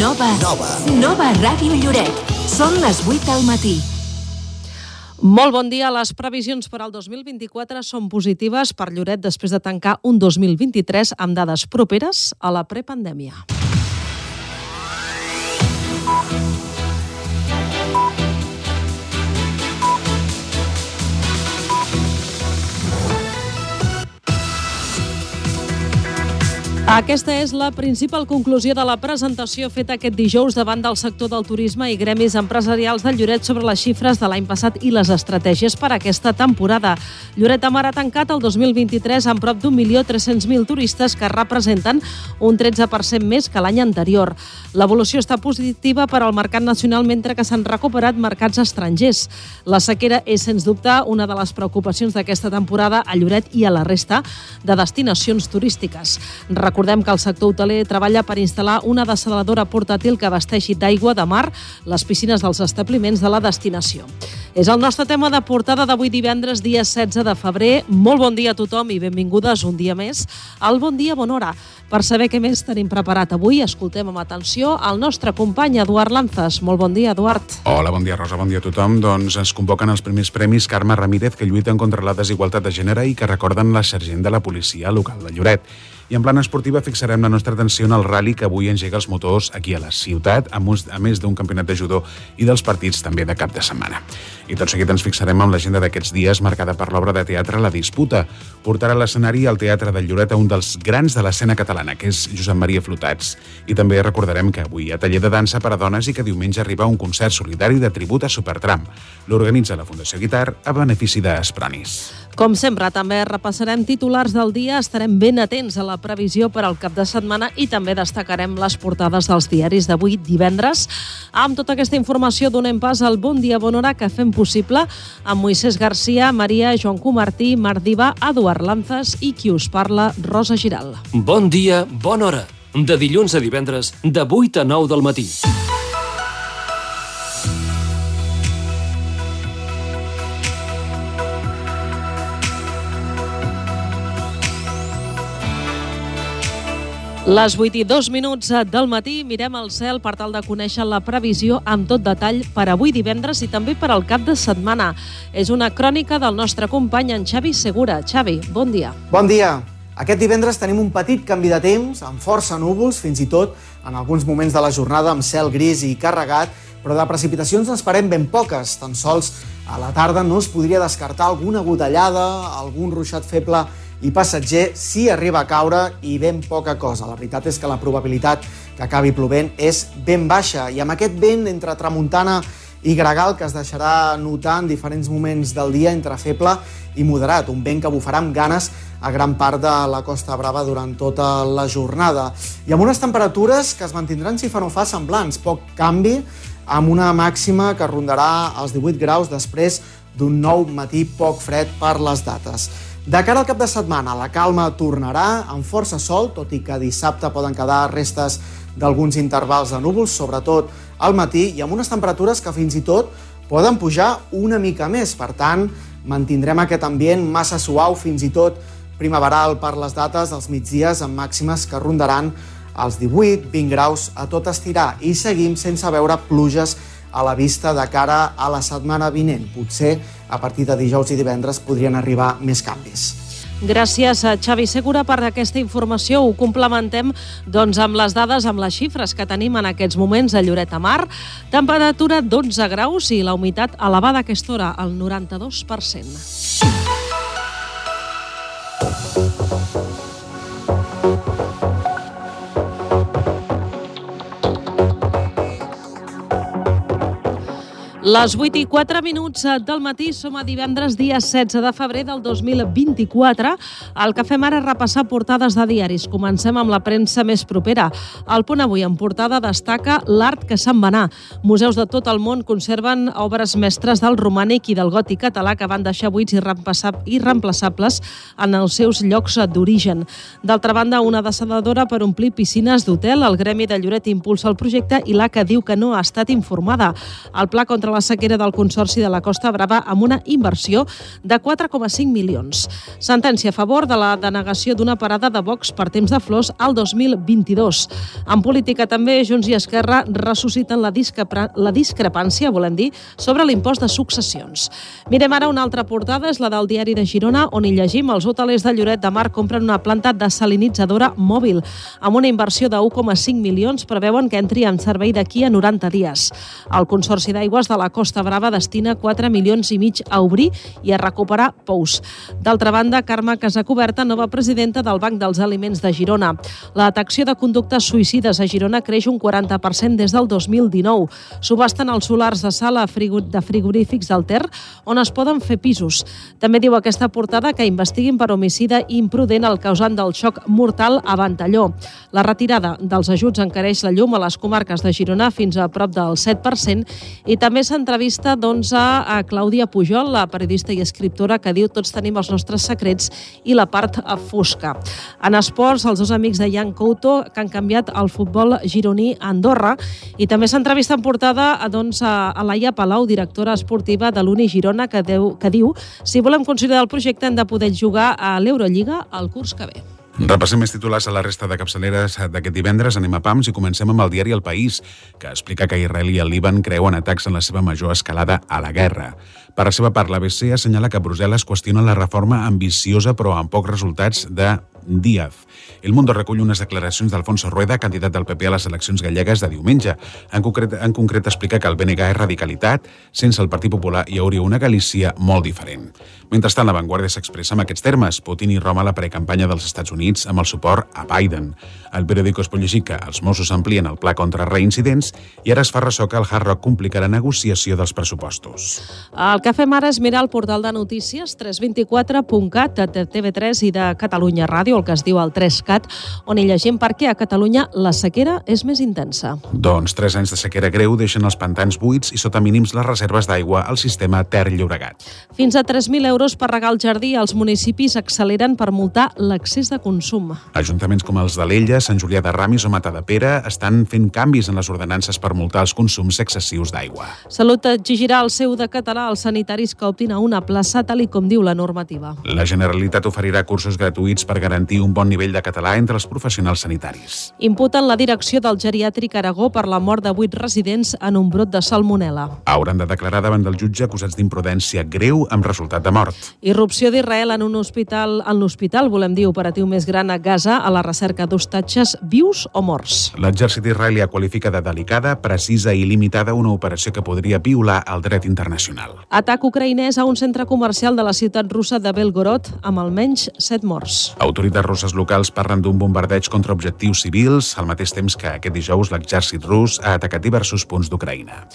Nova. Nova. Nova Ràdio Lloret. Són les 8 del matí. Molt bon dia. Les previsions per al 2024 són positives per Lloret després de tancar un 2023 amb dades properes a la prepandèmia. Aquesta és la principal conclusió de la presentació feta aquest dijous davant del sector del turisme i gremis empresarials de Lloret sobre les xifres de l'any passat i les estratègies per a aquesta temporada. Lloret de Mar ha tancat el 2023 amb prop d'un milió 300.000 turistes que representen un 13% més que l'any anterior. L'evolució està positiva per al mercat nacional mentre que s'han recuperat mercats estrangers. La sequera és, sens dubte, una de les preocupacions d'aquesta temporada a Lloret i a la resta de destinacions turístiques. Recordem que el sector hoteler treballa per instal·lar una desaladora portàtil que abasteixi d'aigua de mar les piscines dels establiments de la destinació. És el nostre tema de portada d'avui divendres, dia 16 de febrer. Molt bon dia a tothom i benvingudes un dia més al Bon Dia, Bona Hora. Per saber què més tenim preparat avui, escoltem amb atenció el nostre company Eduard Lanzas. Molt bon dia, Eduard. Hola, bon dia, Rosa, bon dia a tothom. Doncs es convoquen els primers premis Carme Ramírez que lluiten contra la desigualtat de gènere i que recorden la sergent de la policia local de Lloret. I en plana esportiva fixarem la nostra atenció en el rally que avui engega els motors aquí a la ciutat, a més d'un campionat de judo i dels partits també de cap de setmana. I tot seguit ens fixarem en l'agenda d'aquests dies marcada per l'obra de teatre La Disputa. Portarà a l'escenari al Teatre de Lloret a un dels grans de l'escena catalana, que és Josep Maria Flotats. I també recordarem que avui hi ha taller de dansa per a dones i que diumenge arriba un concert solidari de tribut a Supertram. L'organitza la Fundació Guitar a benefici d'Espronis. Com sempre, també repassarem titulars del dia, estarem ben atents a la previsió per al cap de setmana i també destacarem les portades dels diaris d'avui divendres. Amb tota aquesta informació donem pas al Bon Dia Bon Hora que fem possible amb Moisès Garcia, Maria, Joan Comartí, Mardiva, Eduard Lanzas i qui us parla, Rosa Giral. Bon dia, bona hora. De dilluns a divendres, de 8 a 9 del matí. Les 8 i 2 minuts del matí mirem el cel per tal de conèixer la previsió amb tot detall per avui divendres i també per al cap de setmana. És una crònica del nostre company en Xavi Segura. Xavi, bon dia. Bon dia. Aquest divendres tenim un petit canvi de temps, amb força núvols, fins i tot en alguns moments de la jornada amb cel gris i carregat, però de precipitacions n'esperem ben poques. Tan sols a la tarda no es podria descartar alguna gotellada, algun ruixat feble i passatger si arriba a caure i ben poca cosa. La veritat és que la probabilitat que acabi plovent és ben baixa i amb aquest vent entre tramuntana i gregal que es deixarà notar en diferents moments del dia entre feble i moderat, un vent que bufarà amb ganes a gran part de la Costa Brava durant tota la jornada. I amb unes temperatures que es mantindran, si fa no fa, semblants. Poc canvi, amb una màxima que rondarà els 18 graus després d'un nou matí poc fred per les dates. De cara al cap de setmana, la calma tornarà amb força sol, tot i que dissabte poden quedar restes d'alguns intervals de núvols, sobretot al matí, i amb unes temperatures que fins i tot poden pujar una mica més. Per tant, mantindrem aquest ambient massa suau, fins i tot primaveral per les dates dels migdies amb màximes que rondaran els 18-20 graus a tot estirar i seguim sense veure pluges a la vista de cara a la setmana vinent. Potser a partir de dijous i divendres podrien arribar més canvis. Gràcies a Xavi Segura per aquesta informació. Ho complementem doncs, amb les dades, amb les xifres que tenim en aquests moments a Lloret de Mar. Temperatura 12 graus i la humitat elevada a aquesta hora, al 92%. Les 8 i 4 minuts del matí som a divendres, dia 16 de febrer del 2024. El que fem ara és repassar portades de diaris. Comencem amb la premsa més propera. El punt avui en portada destaca l'art que se'n va anar. Museus de tot el món conserven obres mestres del romànic i del gòtic català que van deixar buits i reemplaçables en els seus llocs d'origen. D'altra banda, una desaladora per omplir piscines d'hotel. El Gremi de Lloret impulsa el projecte i l'ACA diu que no ha estat informada. El pla contra la sequera del Consorci de la Costa Brava amb una inversió de 4,5 milions. Sentència a favor de la denegació d'una parada de Vox per temps de flors al 2022. En política també, Junts i Esquerra ressusciten la, discrepà la discrepància, volem dir, sobre l'impost de successions. Mirem ara una altra portada, és la del diari de Girona, on hi llegim els hotelers de Lloret de Mar compren una planta desalinitzadora mòbil. Amb una inversió de 1,5 milions preveuen que entri en servei d'aquí a 90 dies. El Consorci d'Aigües de la Costa Brava destina 4 milions i mig a obrir i a recuperar pous. D'altra banda, Carme Casacoberta, nova presidenta del Banc dels Aliments de Girona. La detecció de conductes suïcides a Girona creix un 40% des del 2019. Subasten els solars de sala de frigorífics del Ter, on es poden fer pisos. També diu aquesta portada que investiguin per homicida imprudent el causant del xoc mortal a Ventalló. La retirada dels ajuts encareix la llum a les comarques de Girona fins a prop del 7% i també s'entrevista doncs, a, a Clàudia Pujol, la periodista i escriptora que diu tots tenim els nostres secrets i la part fosca. En esports, els dos amics de Jan Couto que han canviat el futbol gironí a Andorra i també s'entrevista en portada doncs, a Laia Palau, directora esportiva de l'Uni Girona, que, deu, que diu si volem considerar el projecte hem de poder jugar a l'Eurolliga el curs que ve. Repassem més titulars a la resta de capçaleres d'aquest divendres. Anem a PAMS i comencem amb el diari El País, que explica que Israel i el Líban creuen atacs en la seva major escalada a la guerra. Per la seva part, l'ABC assenyala que Brussel·les qüestiona la reforma ambiciosa però amb pocs resultats de Díaz. El Mundo recull unes declaracions d'Alfonso Rueda, candidat del PP a les eleccions gallegues de diumenge. En concret, en concret explica que el BNG és radicalitat, sense el Partit Popular hi hauria una Galícia molt diferent. Mentrestant, la Vanguardia s'expressa en aquests termes. Putin i Roma a la precampanya dels Estats Units amb el suport a Biden. El periòdico es pot llegir que els Mossos amplien el pla contra reincidents i ara es fa ressò que el Hard Rock complicarà negociació dels pressupostos. El que fem ara és mirar el portal de notícies 324.cat de TV3 i de Catalunya Ràdio el que es diu el 3CAT, on hi llegim per què a Catalunya la sequera és més intensa. Doncs tres anys de sequera greu deixen els pantans buits i sota mínims les reserves d'aigua al sistema Ter-Llobregat. Fins a 3.000 euros per regar el jardí, els municipis acceleren per multar l'accés de consum. Ajuntaments com els d'Alella, Sant Julià de Ramis o Mata de Pere estan fent canvis en les ordenances per multar els consums excessius d'aigua. Salut exigirà el seu de català als sanitaris que optin a una plaça tal i com diu la normativa. La Generalitat oferirà cursos gratuïts per garantir garantir un bon nivell de català entre els professionals sanitaris. Imputen la direcció del geriàtric Aragó per la mort de vuit residents en un brot de salmonela. Hauran de declarar davant del jutge acusats d'imprudència greu amb resultat de mort. Irrupció d'Israel en un hospital, en l'hospital, volem dir, operatiu més gran a Gaza, a la recerca d'hostatges vius o morts. L'exèrcit israelià qualifica de delicada, precisa i limitada una operació que podria violar el dret internacional. Atac ucraïnès a un centre comercial de la ciutat russa de Belgorod amb almenys set morts. Autoritats autoritats russes locals parlen d'un bombardeig contra objectius civils, al mateix temps que aquest dijous l'exèrcit rus ha atacat diversos punts d'Ucraïna.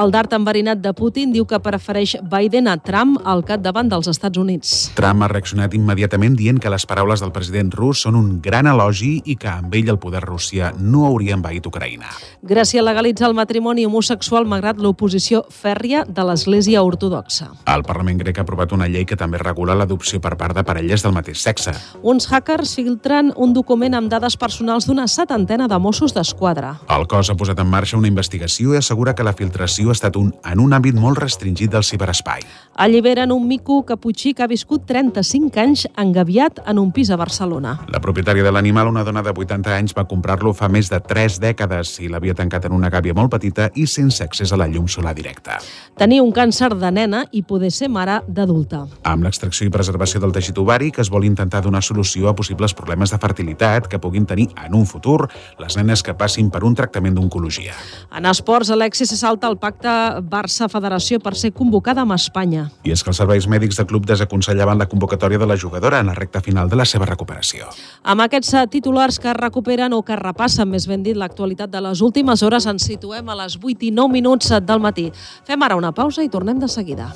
El dart enverinat de Putin diu que prefereix Biden a Trump al capdavant dels Estats Units. Trump ha reaccionat immediatament dient que les paraules del president rus són un gran elogi i que amb ell el poder Rússia no hauria envaït Ucraïna. Gràcia legalitza el matrimoni homosexual malgrat l'oposició fèrria de l'Església Ortodoxa. El Parlament grec ha aprovat una llei que també regula l'adopció per part de parelles del mateix sexe. Uns uns hackers filtren un document amb dades personals d'una setantena de Mossos d'Esquadra. El cos ha posat en marxa una investigació i assegura que la filtració ha estat un, en un àmbit molt restringit del ciberespai. Alliberen un mico caputxí que ha viscut 35 anys engaviat en un pis a Barcelona. La propietària de l'animal, una dona de 80 anys, va comprar-lo fa més de 3 dècades i l'havia tancat en una gàbia molt petita i sense accés a la llum solar directa. Tenia un càncer de nena i poder ser mare d'adulta. Amb l'extracció i preservació del teixit ovari, que es vol intentar donar solució solució a possibles problemes de fertilitat que puguin tenir en un futur les nenes que passin per un tractament d'oncologia. En esports, Alexis se salta el pacte Barça-Federació per ser convocada amb Espanya. I és que els serveis mèdics de club desaconsellaven la convocatòria de la jugadora en la recta final de la seva recuperació. Amb aquests titulars que recuperen o que repassen, més ben dit, l'actualitat de les últimes hores, ens situem a les 8 i 9 minuts del matí. Fem ara una pausa i tornem de seguida.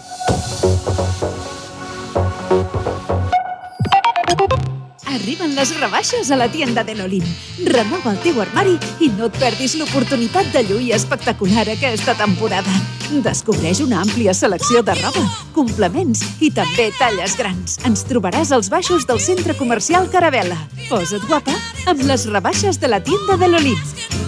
Arriben les rebaixes a la tienda de l'Olim. Renova el teu armari i no et perdis l'oportunitat de lluir espectacular aquesta temporada. Descobreix una àmplia selecció de roba, complements i també talles grans. Ens trobaràs als baixos del centre comercial Caravela. Posa't guapa amb les rebaixes de la tienda de l'Olim.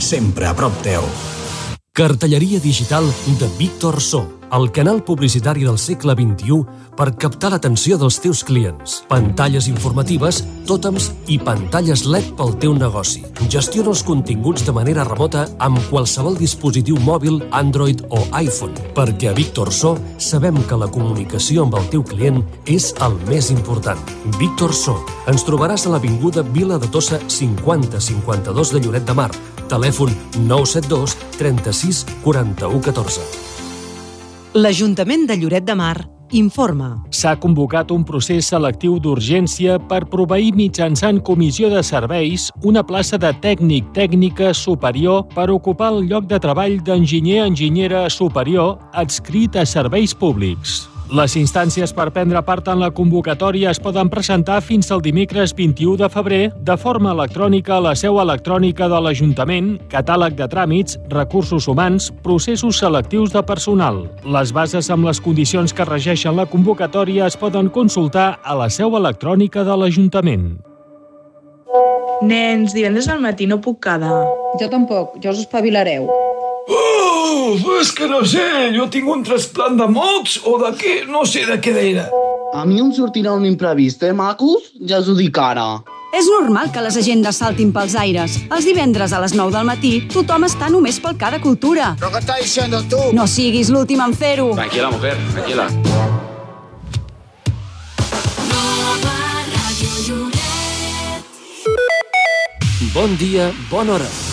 sempre a prop teu. Cartelleria digital de Víctor So, el canal publicitari del segle XXI per captar l'atenció dels teus clients. Pantalles informatives, tòtems i pantalles LED pel teu negoci. Gestiona els continguts de manera remota amb qualsevol dispositiu mòbil, Android o iPhone, perquè a Víctor So sabem que la comunicació amb el teu client és el més important. Víctor So. Ens trobaràs a l'Avinguda Vila de Tossa 5052 de Lloret de Mar. Telèfon 972 36 41 14. L'Ajuntament de Lloret de Mar informa. S'ha convocat un procés selectiu d'urgència per proveir mitjançant comissió de serveis una plaça de tècnic tècnica superior per ocupar el lloc de treball d'enginyer-enginyera superior adscrit a serveis públics. Les instàncies per prendre part en la convocatòria es poden presentar fins al dimecres 21 de febrer de forma electrònica a la seu electrònica de l'Ajuntament, catàleg de tràmits, recursos humans, processos selectius de personal. Les bases amb les condicions que regeixen la convocatòria es poden consultar a la seu electrònica de l'Ajuntament. Nens, divendres al matí no puc quedar. Jo tampoc, ja us espavilareu. Oh, és que no sé, jo tinc un trasplant de mocs o de què, no sé de què era. A mi em sortirà un imprevist, eh, macos? Ja us ho dic ara. És normal que les agendes saltin pels aires. Els divendres a les 9 del matí tothom està només pel cada cultura. ¿Pero qué estás diciendo tú? No siguis l'últim en fer-ho. Tranquila, mujer, tranquila. Bon dia, bona hora.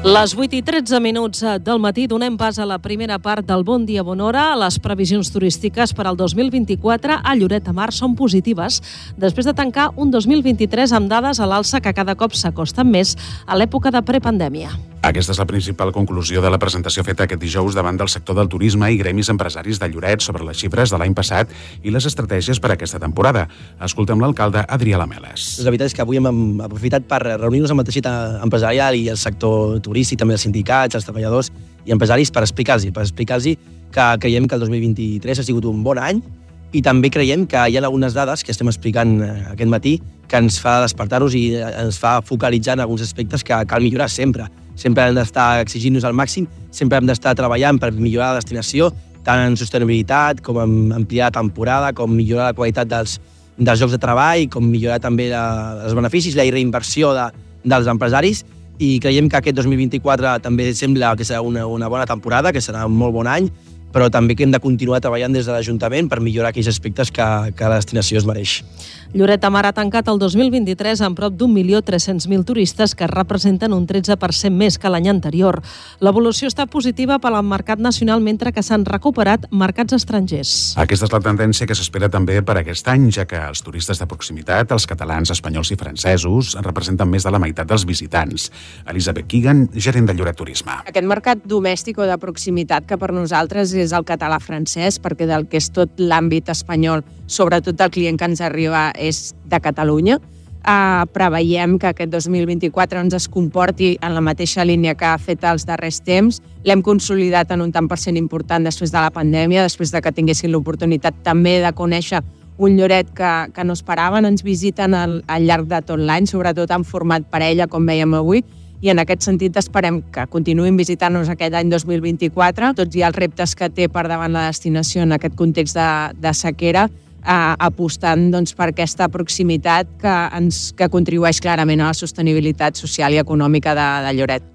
Les 8 i 13 minuts del matí donem pas a la primera part del Bon Dia Bon Hora. Les previsions turístiques per al 2024 a Lloret de Mar són positives després de tancar un 2023 amb dades a l'alça que cada cop s'acosten més a l'època de prepandèmia. Aquesta és la principal conclusió de la presentació feta aquest dijous davant del sector del turisme i gremis empresaris de Lloret sobre les xifres de l'any passat i les estratègies per a aquesta temporada. Escoltem l'alcalde Adrià Lameles. La veritat és que avui hem aprofitat per reunir-nos amb el teixit empresarial i el sector turístic, també els sindicats, els treballadors i empresaris per explicar-los, per explicar-los que creiem que el 2023 ha sigut un bon any i també creiem que hi ha algunes dades que estem explicant aquest matí que ens fa despertar-nos i ens fa focalitzar en alguns aspectes que cal millorar sempre. Sempre hem d'estar exigint-nos al màxim, sempre hem d'estar treballant per millorar la destinació, tant en sostenibilitat, com en ampliar la temporada, com millorar la qualitat dels, dels llocs de treball, com millorar també la, els beneficis, la reinversió de, dels empresaris, i creiem que aquest 2024 també sembla que serà una, una bona temporada, que serà un molt bon any, però també que hem de continuar treballant des de l'Ajuntament per millorar aquells aspectes que, que la destinació es mereix. Lloret de Mar ha tancat el 2023 amb prop d'un milió 300.000 turistes que representen un 13% més que l'any anterior. L'evolució està positiva per al mercat nacional mentre que s'han recuperat mercats estrangers. Aquesta és la tendència que s'espera també per aquest any, ja que els turistes de proximitat, els catalans, espanyols i francesos, representen més de la meitat dels visitants. Elisabet Keegan, gerent de Lloret Turisme. Aquest mercat domèstic o de proximitat que per nosaltres és el català-francès, perquè del que és tot l'àmbit espanyol, sobretot el client que ens arriba és de Catalunya. Uh, preveiem que aquest 2024 ens es comporti en la mateixa línia que ha fet els darrers temps. L'hem consolidat en un tant per cent important després de la pandèmia, després de que tinguessin l'oportunitat també de conèixer un lloret que, que no esperaven. Ens visiten al, al llarg de tot l'any, sobretot en format parella, com veiem avui, i en aquest sentit esperem que continuïn visitant-nos aquest any 2024, tots i els reptes que té per davant la destinació en aquest context de, de sequera, eh, apostant doncs, per aquesta proximitat que, ens, que contribueix clarament a la sostenibilitat social i econòmica de, de Lloret.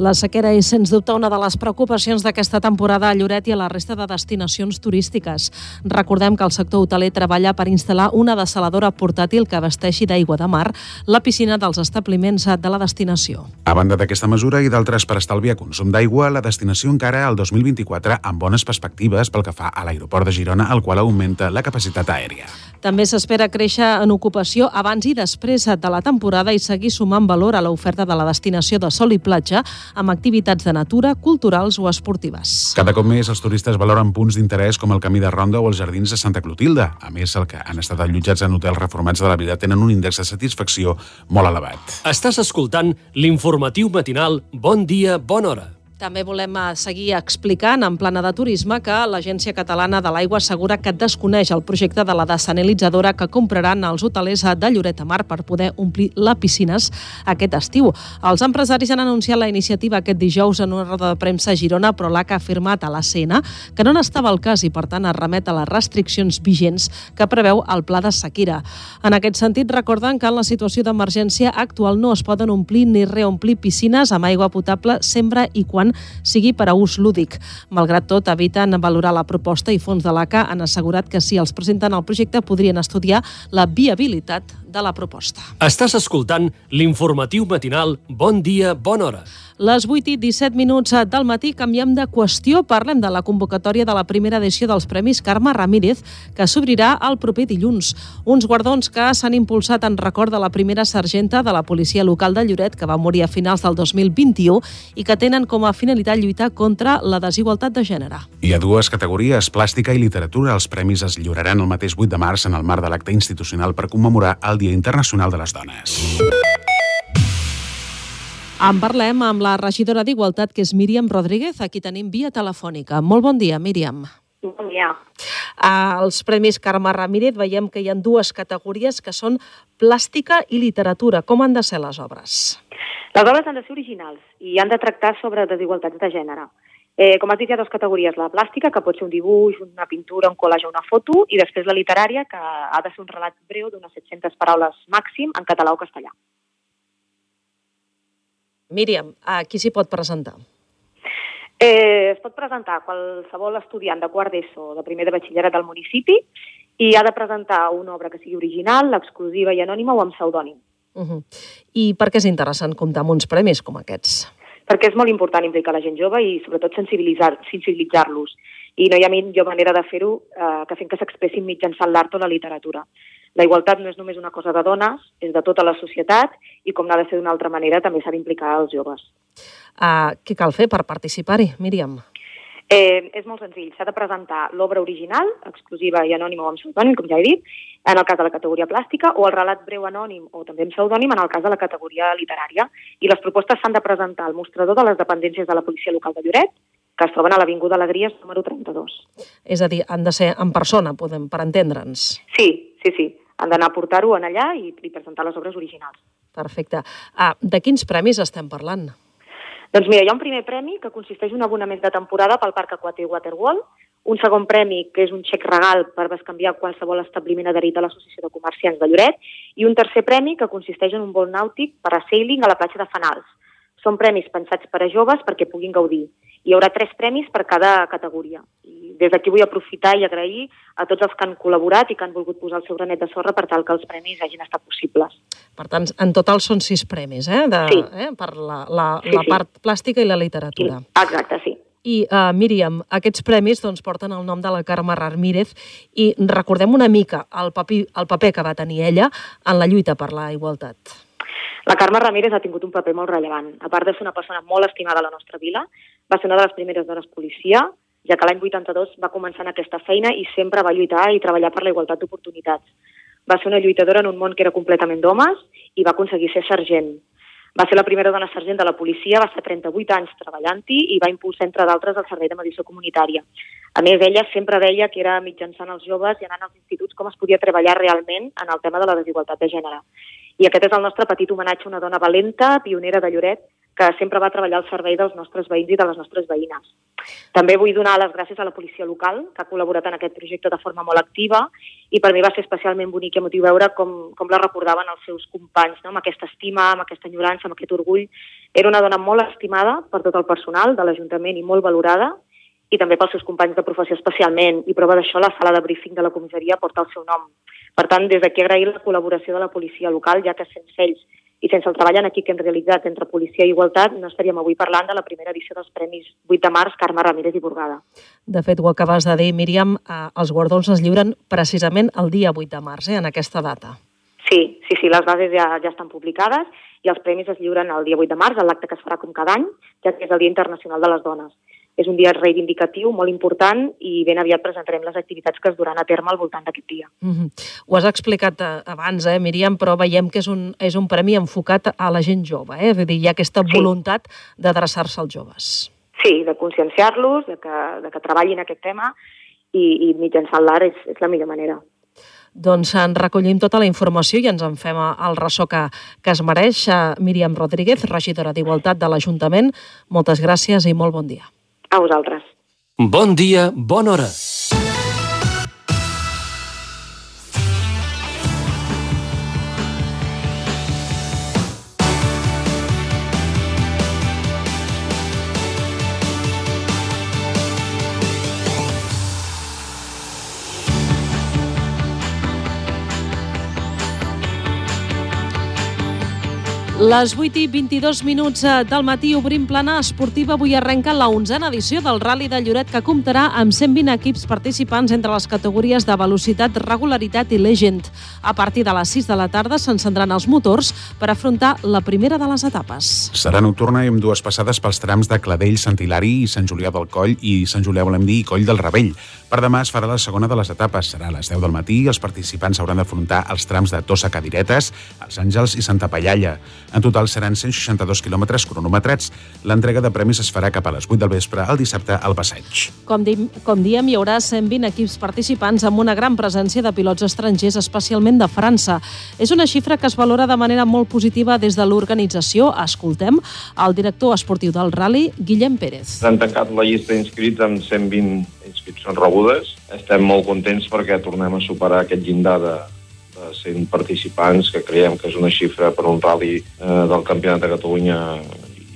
La sequera és, sens dubte, una de les preocupacions d'aquesta temporada a Lloret i a la resta de destinacions turístiques. Recordem que el sector hoteler treballa per instal·lar una desaladora portàtil que abasteixi d'aigua de mar la piscina dels establiments de la destinació. A banda d'aquesta mesura i d'altres per estalviar consum d'aigua, la destinació encara el 2024 amb bones perspectives pel que fa a l'aeroport de Girona, el qual augmenta la capacitat aèria. També s'espera créixer en ocupació abans i després de la temporada i seguir sumant valor a l'oferta de la destinació de sol i platja amb activitats de natura, culturals o esportives. Cada cop més els turistes valoren punts d'interès com el Camí de Ronda o els Jardins de Santa Clotilde. A més, el que han estat allotjats en hotels reformats de la vila tenen un índex de satisfacció molt elevat. Estàs escoltant l'informatiu matinal Bon dia, bona hora. També volem eh, seguir explicant en plana de turisme que l'Agència Catalana de l'Aigua assegura que desconeix el projecte de la desanalitzadora que compraran els hotelers de Lloret de Mar per poder omplir les piscines aquest estiu. Els empresaris han anunciat la iniciativa aquest dijous en una roda de premsa a Girona, però l'ACA ha afirmat a la CN que no n'estava el cas i, per tant, es remet a les restriccions vigents que preveu el pla de sequera. En aquest sentit, recorden que en la situació d'emergència actual no es poden omplir ni reomplir piscines amb aigua potable sempre i quan sigui per a ús lúdic. Malgrat tot, eviten valorar la proposta i fons de l'ACA han assegurat que si els presenten el projecte podrien estudiar la viabilitat de la proposta. Estàs escoltant l'informatiu matinal Bon dia, bona hora. Les 8 i 17 minuts del matí canviem de qüestió. Parlem de la convocatòria de la primera edició dels Premis Carme Ramírez, que s'obrirà el proper dilluns. Uns guardons que s'han impulsat en record de la primera sergenta de la policia local de Lloret, que va morir a finals del 2021 i que tenen com a finalitat lluitar contra la desigualtat de gènere. Hi ha dues categories, plàstica i literatura. Els premis es lliuraran el mateix 8 de març en el marc de l'acte institucional per commemorar el Dia Internacional de les Dones. En parlem amb la regidora d'Igualtat, que és Míriam Rodríguez, a qui tenim via telefònica. Molt bon dia, Míriam. Bon dia. Als Premis Carme Ramírez veiem que hi ha dues categories que són plàstica i literatura. Com han de ser les obres? Les obres han de ser originals i han de tractar sobre desigualtats de gènere. Eh, com has dit, hi ha dues categories, la plàstica, que pot ser un dibuix, una pintura, un collage o una foto, i després la literària, que ha de ser un relat breu d'unes 700 paraules màxim en català o castellà. Míriam, a qui s'hi pot presentar? Eh, es pot presentar qualsevol estudiant de quart d'ESO o de primer de batxillerat del municipi i ha de presentar una obra que sigui original, exclusiva i anònima o amb pseudònim. Uh -huh. I per què és interessant comptar amb uns premis com aquests? Perquè és molt important implicar la gent jove i sobretot sensibilitzar-los. Sensibilitzar I no hi ha millor manera de fer-ho eh, que fent que s'expressin mitjançant l'art o la literatura. La igualtat no és només una cosa de dones, és de tota la societat i com n'ha de ser d'una altra manera també s'ha d'implicar els joves. Uh, què cal fer per participar-hi, Míriam? Eh, és molt senzill, s'ha de presentar l'obra original, exclusiva i anònima o amb pseudònim, com ja he dit, en el cas de la categoria plàstica, o el relat breu anònim o també amb pseudònim en el cas de la categoria literària. I les propostes s'han de presentar al mostrador de les dependències de la policia local de Lloret, que es troben a l'Avinguda Alegries número 32. És a dir, han de ser en persona, podem, per entendre'ns. Sí, sí, sí. Han d'anar a portar-ho en allà i, i presentar les obres originals. Perfecte. Ah, de quins premis estem parlant? Doncs mira, hi ha un primer premi que consisteix en un abonament de temporada pel Parc Aquàtic Waterworld, un segon premi que és un xec regal per bescanviar qualsevol establiment adherit a l'Associació de Comerciants de Lloret i un tercer premi que consisteix en un vol nàutic per a sailing a la platja de Fanals. Són premis pensats per a joves perquè puguin gaudir. Hi haurà tres premis per cada categoria. I des d'aquí vull aprofitar i agrair a tots els que han col·laborat i que han volgut posar el seu granet de sorra per tal que els premis hagin estat possibles. Per tant, en total són sis premis, eh? De, Sí. eh? Per la, la, Sí, la sí. part plàstica i la literatura. Exacte, sí. I, uh, Míriam, aquests premis doncs, porten el nom de la Carme Ramírez i recordem una mica el paper, el paper que va tenir ella en la lluita per la igualtat. La Carme Ramírez ha tingut un paper molt rellevant. A part de ser una persona molt estimada a la nostra vila, va ser una de les primeres dones policia, ja que l'any 82 va començar en aquesta feina i sempre va lluitar i treballar per la igualtat d'oportunitats. Va ser una lluitadora en un món que era completament d'homes i va aconseguir ser sergent. Va ser la primera dona sergent de la policia, va estar 38 anys treballant-hi i va impulsar, entre d'altres, el servei de medició comunitària. A més, ella sempre deia que era mitjançant els joves i anant als instituts com es podia treballar realment en el tema de la desigualtat de gènere. I aquest és el nostre petit homenatge a una dona valenta, pionera de Lloret, que sempre va treballar al servei dels nostres veïns i de les nostres veïnes. També vull donar les gràcies a la policia local, que ha col·laborat en aquest projecte de forma molt activa, i per mi va ser especialment bonic i emotiu veure com, com la recordaven els seus companys, no? amb aquesta estima, amb aquesta enyorança, amb aquest orgull. Era una dona molt estimada per tot el personal de l'Ajuntament i molt valorada, i també pels seus companys de professió especialment, i prova d'això la sala de briefing de la comissaria porta el seu nom. Per tant, des d'aquí agrair la col·laboració de la policia local, ja que sense ells i sense el treball en equip que hem realitzat entre policia i igualtat no estaríem avui parlant de la primera edició dels Premis 8 de març Carme Ramírez i Burgada. De fet, ho acabes de dir, Míriam, eh, els guardons es lliuren precisament el dia 8 de març, eh, en aquesta data. Sí, sí, sí, les bases ja, ja estan publicades i els premis es lliuren el dia 8 de març, l'acte que es farà com cada any, ja que és el Dia Internacional de les Dones és un dia reivindicatiu molt important i ben aviat presentarem les activitats que es duran a terme al voltant d'aquest dia. Mm -hmm. Ho has explicat eh, abans, eh, Míriam, però veiem que és un, és un premi enfocat a la gent jove, eh? Vull dir, hi ha aquesta sí. voluntat d'adreçar-se als joves. Sí, de conscienciar-los, de, que, de que treballin aquest tema i, i mitjançant l'art és, és la millor manera. Doncs en recollim tota la informació i ens en fem el ressò que, que es mereix. Míriam Rodríguez, regidora d'Igualtat de l'Ajuntament, moltes gràcies i molt bon dia. A vosaltres. Bon dia, bona hora. Les 8 i 22 minuts eh, del matí obrim plana esportiva. Avui arrenca la 11a edició del Rally de Lloret que comptarà amb 120 equips participants entre les categories de velocitat, regularitat i legend. A partir de les 6 de la tarda s'encendran els motors per afrontar la primera de les etapes. Serà nocturna i amb dues passades pels trams de Cladell, Sant Hilari i Sant Julià del Coll i Sant Julià, volem dir, i Coll del Rebell. Per demà es farà la segona de les etapes. Serà a les 10 del matí i els participants hauran d'afrontar els trams de Tossa Cadiretes, Els Àngels i Santa Pallalla. En total seran 162 quilòmetres cronometrats. L'entrega de premis es farà cap a les 8 del vespre el dissabte al passeig. Com, di com diem, hi haurà 120 equips participants amb una gran presència de pilots estrangers, especialment de França. És una xifra que es valora de manera molt positiva des de l'organització. Escoltem el director esportiu del rally, Guillem Pérez. Han tancat la llista d'inscrits amb 120 inscripcions rebudes. Estem molt contents perquè tornem a superar aquest llindar de, 100 participants, que creiem que és una xifra per un rally eh, del Campionat de Catalunya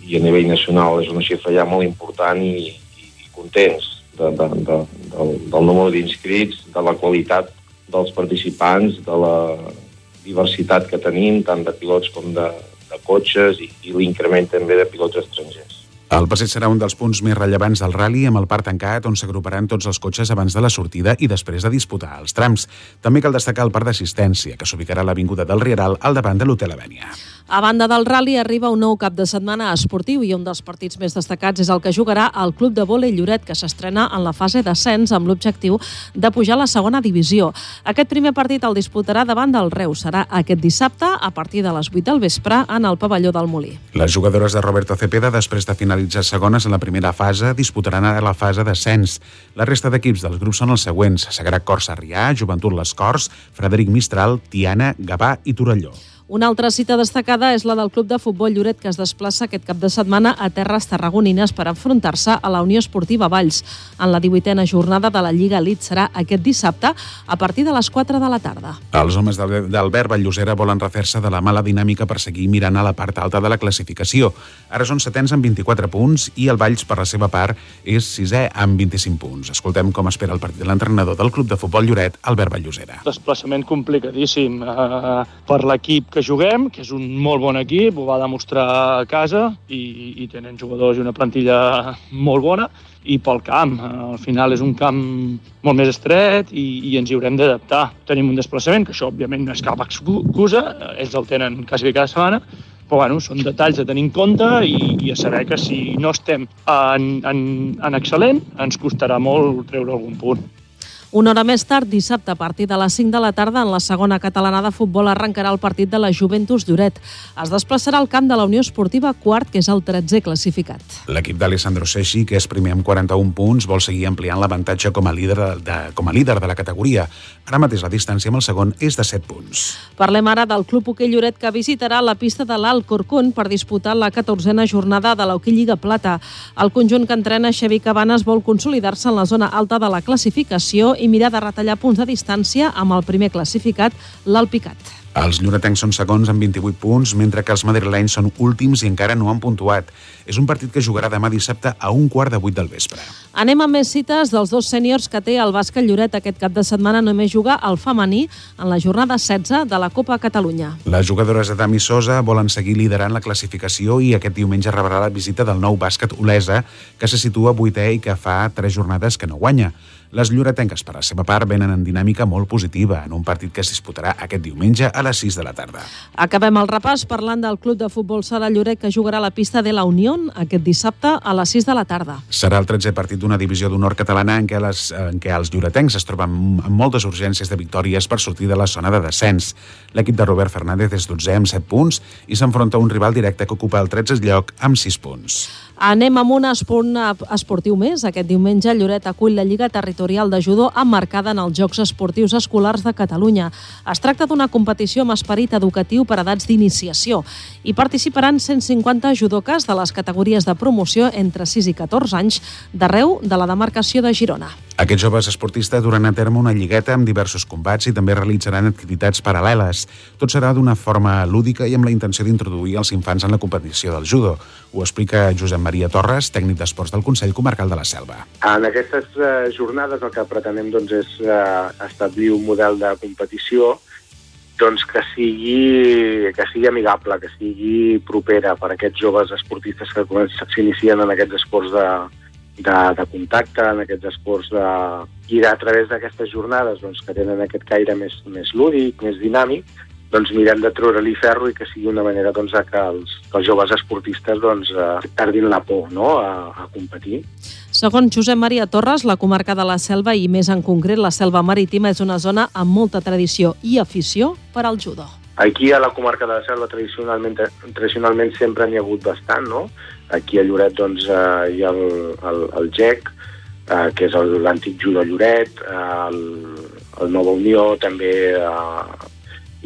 i a nivell nacional és una xifra ja molt important i, i, i contents de, de, de, del, del número d'inscrits, de la qualitat dels participants, de la diversitat que tenim, tant de pilots com de, de cotxes i, i l'increment també de pilots estrangers. El passeig serà un dels punts més rellevants del rally amb el parc tancat on s'agruparan tots els cotxes abans de la sortida i després de disputar els trams. També cal destacar el parc d'assistència, que s'ubicarà a l'Avinguda del Rieral al davant de l'Hotel Avènia. A banda del rally arriba un nou cap de setmana esportiu i un dels partits més destacats és el que jugarà el Club de Vòlei Lloret, que s'estrena en la fase d'ascens amb l'objectiu de pujar a la segona divisió. Aquest primer partit el disputarà davant del Reus. Serà aquest dissabte a partir de les 8 del vespre en el pavelló del Molí. Les jugadores de Roberto Cepeda, després de finalitzar finalitzar segones en la primera fase, disputaran ara la fase d'ascens. La resta d'equips dels grups són els següents. Sagrà Cor Sarrià, Joventut Les Corts, Frederic Mistral, Tiana, Gavà i Torelló. Una altra cita destacada és la del Club de Futbol Lloret, que es desplaça aquest cap de setmana a terres tarragonines per enfrontar-se a la Unió Esportiva Valls. En la 18a jornada de la Lliga Elite serà aquest dissabte a partir de les 4 de la tarda. Els homes d'Albert Valllosera volen refer-se de la mala dinàmica per seguir mirant a la part alta de la classificació. Ara són setens amb 24 punts i el Valls, per la seva part, és sisè amb 25 punts. Escoltem com espera el partit de l'entrenador del Club de Futbol Lloret, Albert Valllosera. Desplaçament complicadíssim uh, per l'equip que juguem, que és un molt bon equip, ho va demostrar a casa i, i tenen jugadors i una plantilla molt bona i pel camp. Al final és un camp molt més estret i, i ens hi haurem d'adaptar. Tenim un desplaçament, que això òbviament no és cap excusa, ells el tenen quasi cada setmana, Però bueno, són detalls a tenir en compte i, i a saber que si no estem en, en, en excel·lent, ens costarà molt treure algun punt. Una hora més tard, dissabte, a partir de les 5 de la tarda, en la segona catalana de futbol arrencarà el partit de la Juventus Lloret. Es desplaçarà al camp de la Unió Esportiva Quart, que és el 13è classificat. L'equip d'Alessandro Seixi, que és primer amb 41 punts, vol seguir ampliant l'avantatge com, a líder de, com a líder de la categoria. Ara mateix la distància amb el segon és de 7 punts. Parlem ara del Club Hoquei Lloret, que visitarà la pista de l'Alt Corcón per disputar la 14a jornada de l'Hoquei Lliga Plata. El conjunt que entrena Xavi Cabanes vol consolidar-se en la zona alta de la classificació i mirar de retallar punts de distància amb el primer classificat, l'Alpicat. Els lloretencs són segons amb 28 punts, mentre que els madrilenys són últims i encara no han puntuat. És un partit que jugarà demà dissabte a un quart de vuit del vespre. Anem amb més cites dels dos sèniors que té el bàsquet Lloret aquest cap de setmana només jugar el femení en la jornada 16 de la Copa Catalunya. Les jugadores de Dami Sosa volen seguir liderant la classificació i aquest diumenge rebrà la visita del nou bàsquet Olesa, que se situa vuitè i que fa tres jornades que no guanya. Les lloretenques, per la seva part, venen en dinàmica molt positiva en un partit que es disputarà aquest diumenge a les 6 de la tarda. Acabem el repàs parlant del club de futbol Sala Lloret que jugarà a la pista de la Unión aquest dissabte a les 6 de la tarda. Serà el 13è partit d'una divisió d'honor catalana en què, les, en què els lloretencs es troben amb moltes urgències de victòries per sortir de la zona de descens. L'equip de Robert Fernández és 12 amb 7 punts i s'enfronta a un rival directe que ocupa el 13è lloc amb 6 punts. Anem amb un esport esportiu més. Aquest diumenge Lloret acull la Lliga Territorial de Judo emmarcada en els Jocs Esportius Escolars de Catalunya. Es tracta d'una competició amb esperit educatiu per edats d'iniciació. Hi participaran 150 judoques de les categories de promoció entre 6 i 14 anys d'arreu de la demarcació de Girona. Aquests joves esportistes duran a terme una lligueta amb diversos combats i també realitzaran activitats paral·leles. Tot serà d'una forma lúdica i amb la intenció d'introduir els infants en la competició del judo. Ho explica Josep Maria Torres, tècnic d'esports del Consell Comarcal de la Selva. En aquestes eh, jornades el que pretenem doncs, és eh, establir un model de competició doncs, que, sigui, que sigui amigable, que sigui propera per a aquests joves esportistes que s'inicien en aquests esports de, de, de contacte, en aquests esports de... i a través d'aquestes jornades doncs, que tenen aquest caire més, més lúdic, més dinàmic, doncs mirem de treure-li ferro i que sigui una manera doncs, que, els, que els joves esportistes doncs, eh, perdin la por no? a, a competir. Segons Josep Maria Torres, la comarca de la Selva i més en concret la Selva Marítima és una zona amb molta tradició i afició per al judo. Aquí a la comarca de la Selva tradicionalment, tradicionalment sempre n'hi ha hagut bastant, no? Aquí a Lloret doncs, eh, hi ha el, el, el GEC, eh, que és l'antic judo Lloret, eh, el, el Nova Unió, també eh,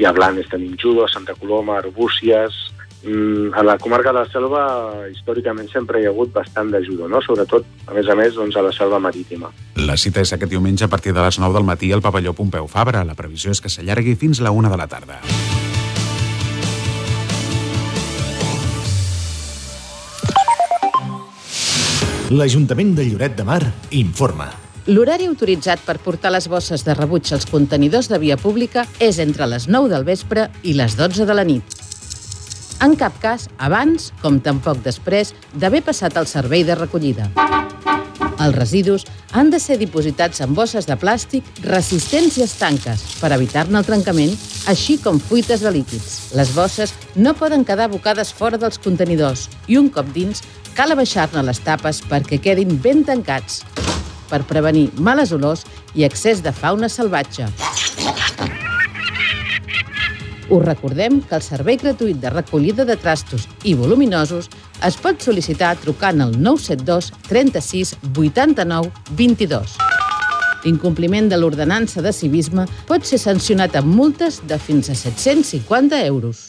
hi ha Blanes, tenim judo, Santa Coloma, Arbúcies... Mm, a la comarca de la Selva històricament sempre hi ha hagut bastant de judo, no? sobretot, a més a més, doncs, a la Selva Marítima. La cita és aquest diumenge a partir de les 9 del matí al pavelló Pompeu Fabra. La previsió és que s'allargui fins la 1 de la tarda. L'Ajuntament de Lloret de Mar informa. L'horari autoritzat per portar les bosses de rebuig als contenidors de via pública és entre les 9 del vespre i les 12 de la nit. En cap cas, abans, com tampoc després, d'haver passat el servei de recollida. Els residus han de ser dipositats en bosses de plàstic resistents i estanques per evitar-ne el trencament, així com fuites de líquids. Les bosses no poden quedar abocades fora dels contenidors i un cop dins cal abaixar-ne les tapes perquè quedin ben tancats per prevenir males olors i excés de fauna salvatge. Us recordem que el servei gratuït de recollida de trastos i voluminosos es pot sol·licitar trucant al 972 36 89 22. L'incompliment de l'ordenança de civisme pot ser sancionat amb multes de fins a 750 euros.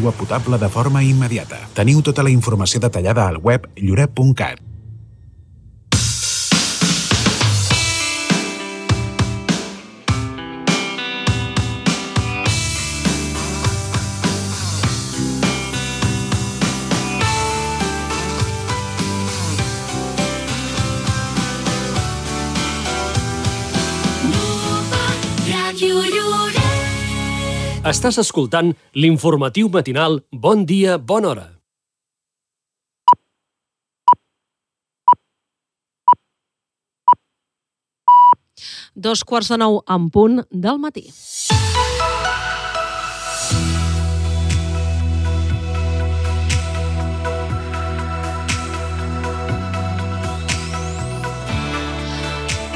potable de forma immediata. Teniu tota la informació detallada al web lloret.cat. Estàs escoltant l'informatiu matinal Bon dia, bona hora. Dos quarts de nou en punt del matí.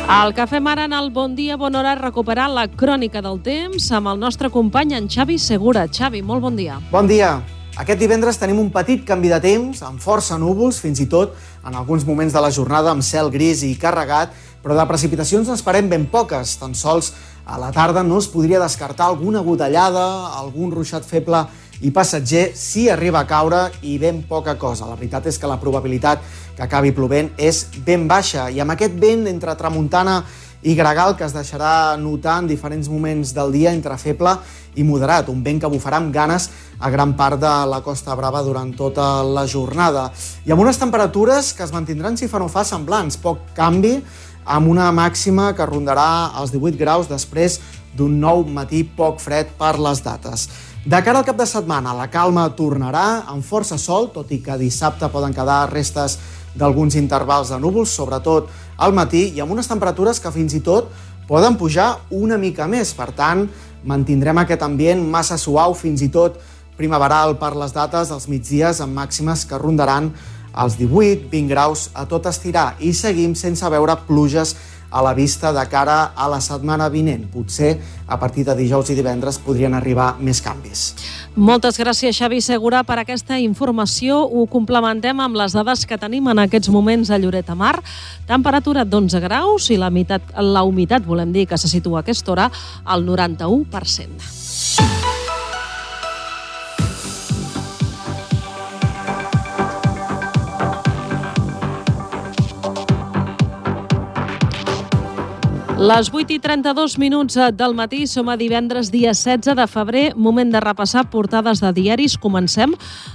Que fem ara en el Bon Dia, Bona Hora, recuperar la crònica del temps amb el nostre company, en Xavi Segura. Xavi, molt bon dia. Bon dia. Aquest divendres tenim un petit canvi de temps, amb força núvols, fins i tot en alguns moments de la jornada amb cel gris i carregat, però de precipitacions n'esperem ben poques. Tan sols a la tarda no es podria descartar alguna gotellada, algun ruixat feble i passatger si arriba a caure i ben poca cosa. La veritat és que la probabilitat que acabi plovent és ben baixa i amb aquest vent entre tramuntana i gregal que es deixarà notar en diferents moments del dia entre feble i moderat, un vent que bufarà amb ganes a gran part de la Costa Brava durant tota la jornada. I amb unes temperatures que es mantindran, si fa no fa, semblants. Poc canvi, amb una màxima que rondarà els 18 graus després d'un nou matí poc fred per les dates. De cara al cap de setmana, la calma tornarà amb força sol, tot i que dissabte poden quedar restes d'alguns intervals de núvols, sobretot al matí, i amb unes temperatures que fins i tot poden pujar una mica més. Per tant, mantindrem aquest ambient massa suau, fins i tot primaveral per les dates dels migdies amb màximes que rondaran els 18-20 graus a tot estirar i seguim sense veure pluges a la vista de cara a la setmana vinent. Potser a partir de dijous i divendres podrien arribar més canvis. Moltes gràcies, Xavi Segura, per aquesta informació. Ho complementem amb les dades que tenim en aquests moments a Lloret de Mar. Temperatura d'11 graus i la, meitat, la humitat, volem dir, que se situa a aquesta hora al 91%. Les 8 i 32 minuts del matí, som a divendres, dia 16 de febrer, moment de repassar portades de diaris. Comencem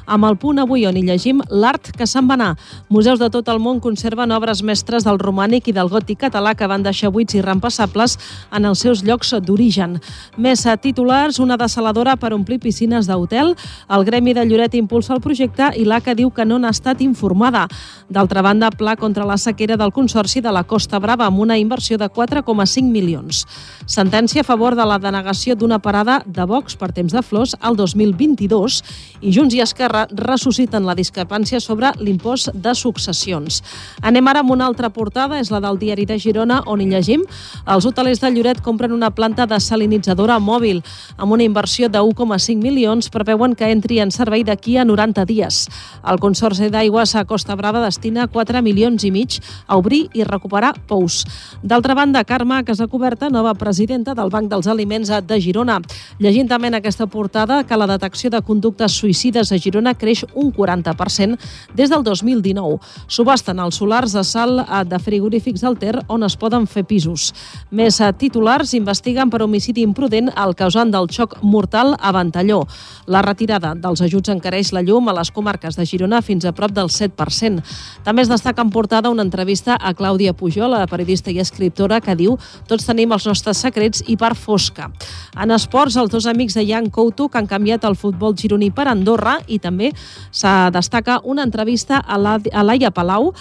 amb el punt avui on hi llegim l'art que se'n va anar. Museus de tot el món conserven obres mestres del romànic i del gòtic català que van deixar buits i reempassables en els seus llocs d'origen. Més titulars, una desaladora per omplir piscines d'hotel, el Gremi de Lloret impulsa el projecte i l'ACA diu que no n'ha estat informada. D'altra banda, pla contra la sequera del Consorci de la Costa Brava amb una inversió de 4 1,5 milions. Sentència a favor de la denegació d'una parada de Vox per temps de flors al 2022 i Junts i Esquerra ressusciten la discrepància sobre l'impost de successions. Anem ara amb una altra portada, és la del diari de Girona, on hi llegim els hotelers de Lloret compren una planta desalinitzadora mòbil. Amb una inversió de 1,5 milions preveuen que entri en servei d'aquí a 90 dies. El Consorci d'Aigües a Costa Brava destina 4 milions i mig a obrir i recuperar pous. D'altra banda, Carme Carme Casacoberta, nova presidenta del Banc dels Aliments de Girona. Llegint també en aquesta portada que la detecció de conductes suïcides a Girona creix un 40% des del 2019. Subasten els solars de sal de frigorífics del Ter on es poden fer pisos. Més titulars investiguen per homicidi imprudent el causant del xoc mortal a Ventalló. La retirada dels ajuts encareix la llum a les comarques de Girona fins a prop del 7%. També es destaca en portada una entrevista a Clàudia Pujol, la periodista i escriptora, que diu tots tenim els nostres secrets i part fosca. En esports, els dos amics de Jan Couto que han canviat el futbol gironí per Andorra i també se destaca una entrevista a Laia Palau,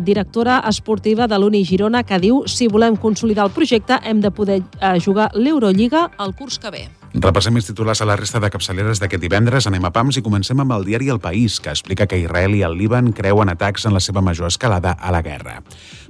directora esportiva de l'Uni Girona, que diu si volem consolidar el projecte hem de poder eh, jugar l'Eurolliga el curs que ve. Repassem els titulars a la resta de capçaleres d'aquest divendres. Anem a PAMS i comencem amb el diari El País, que explica que Israel i el Líban creuen atacs en la seva major escalada a la guerra.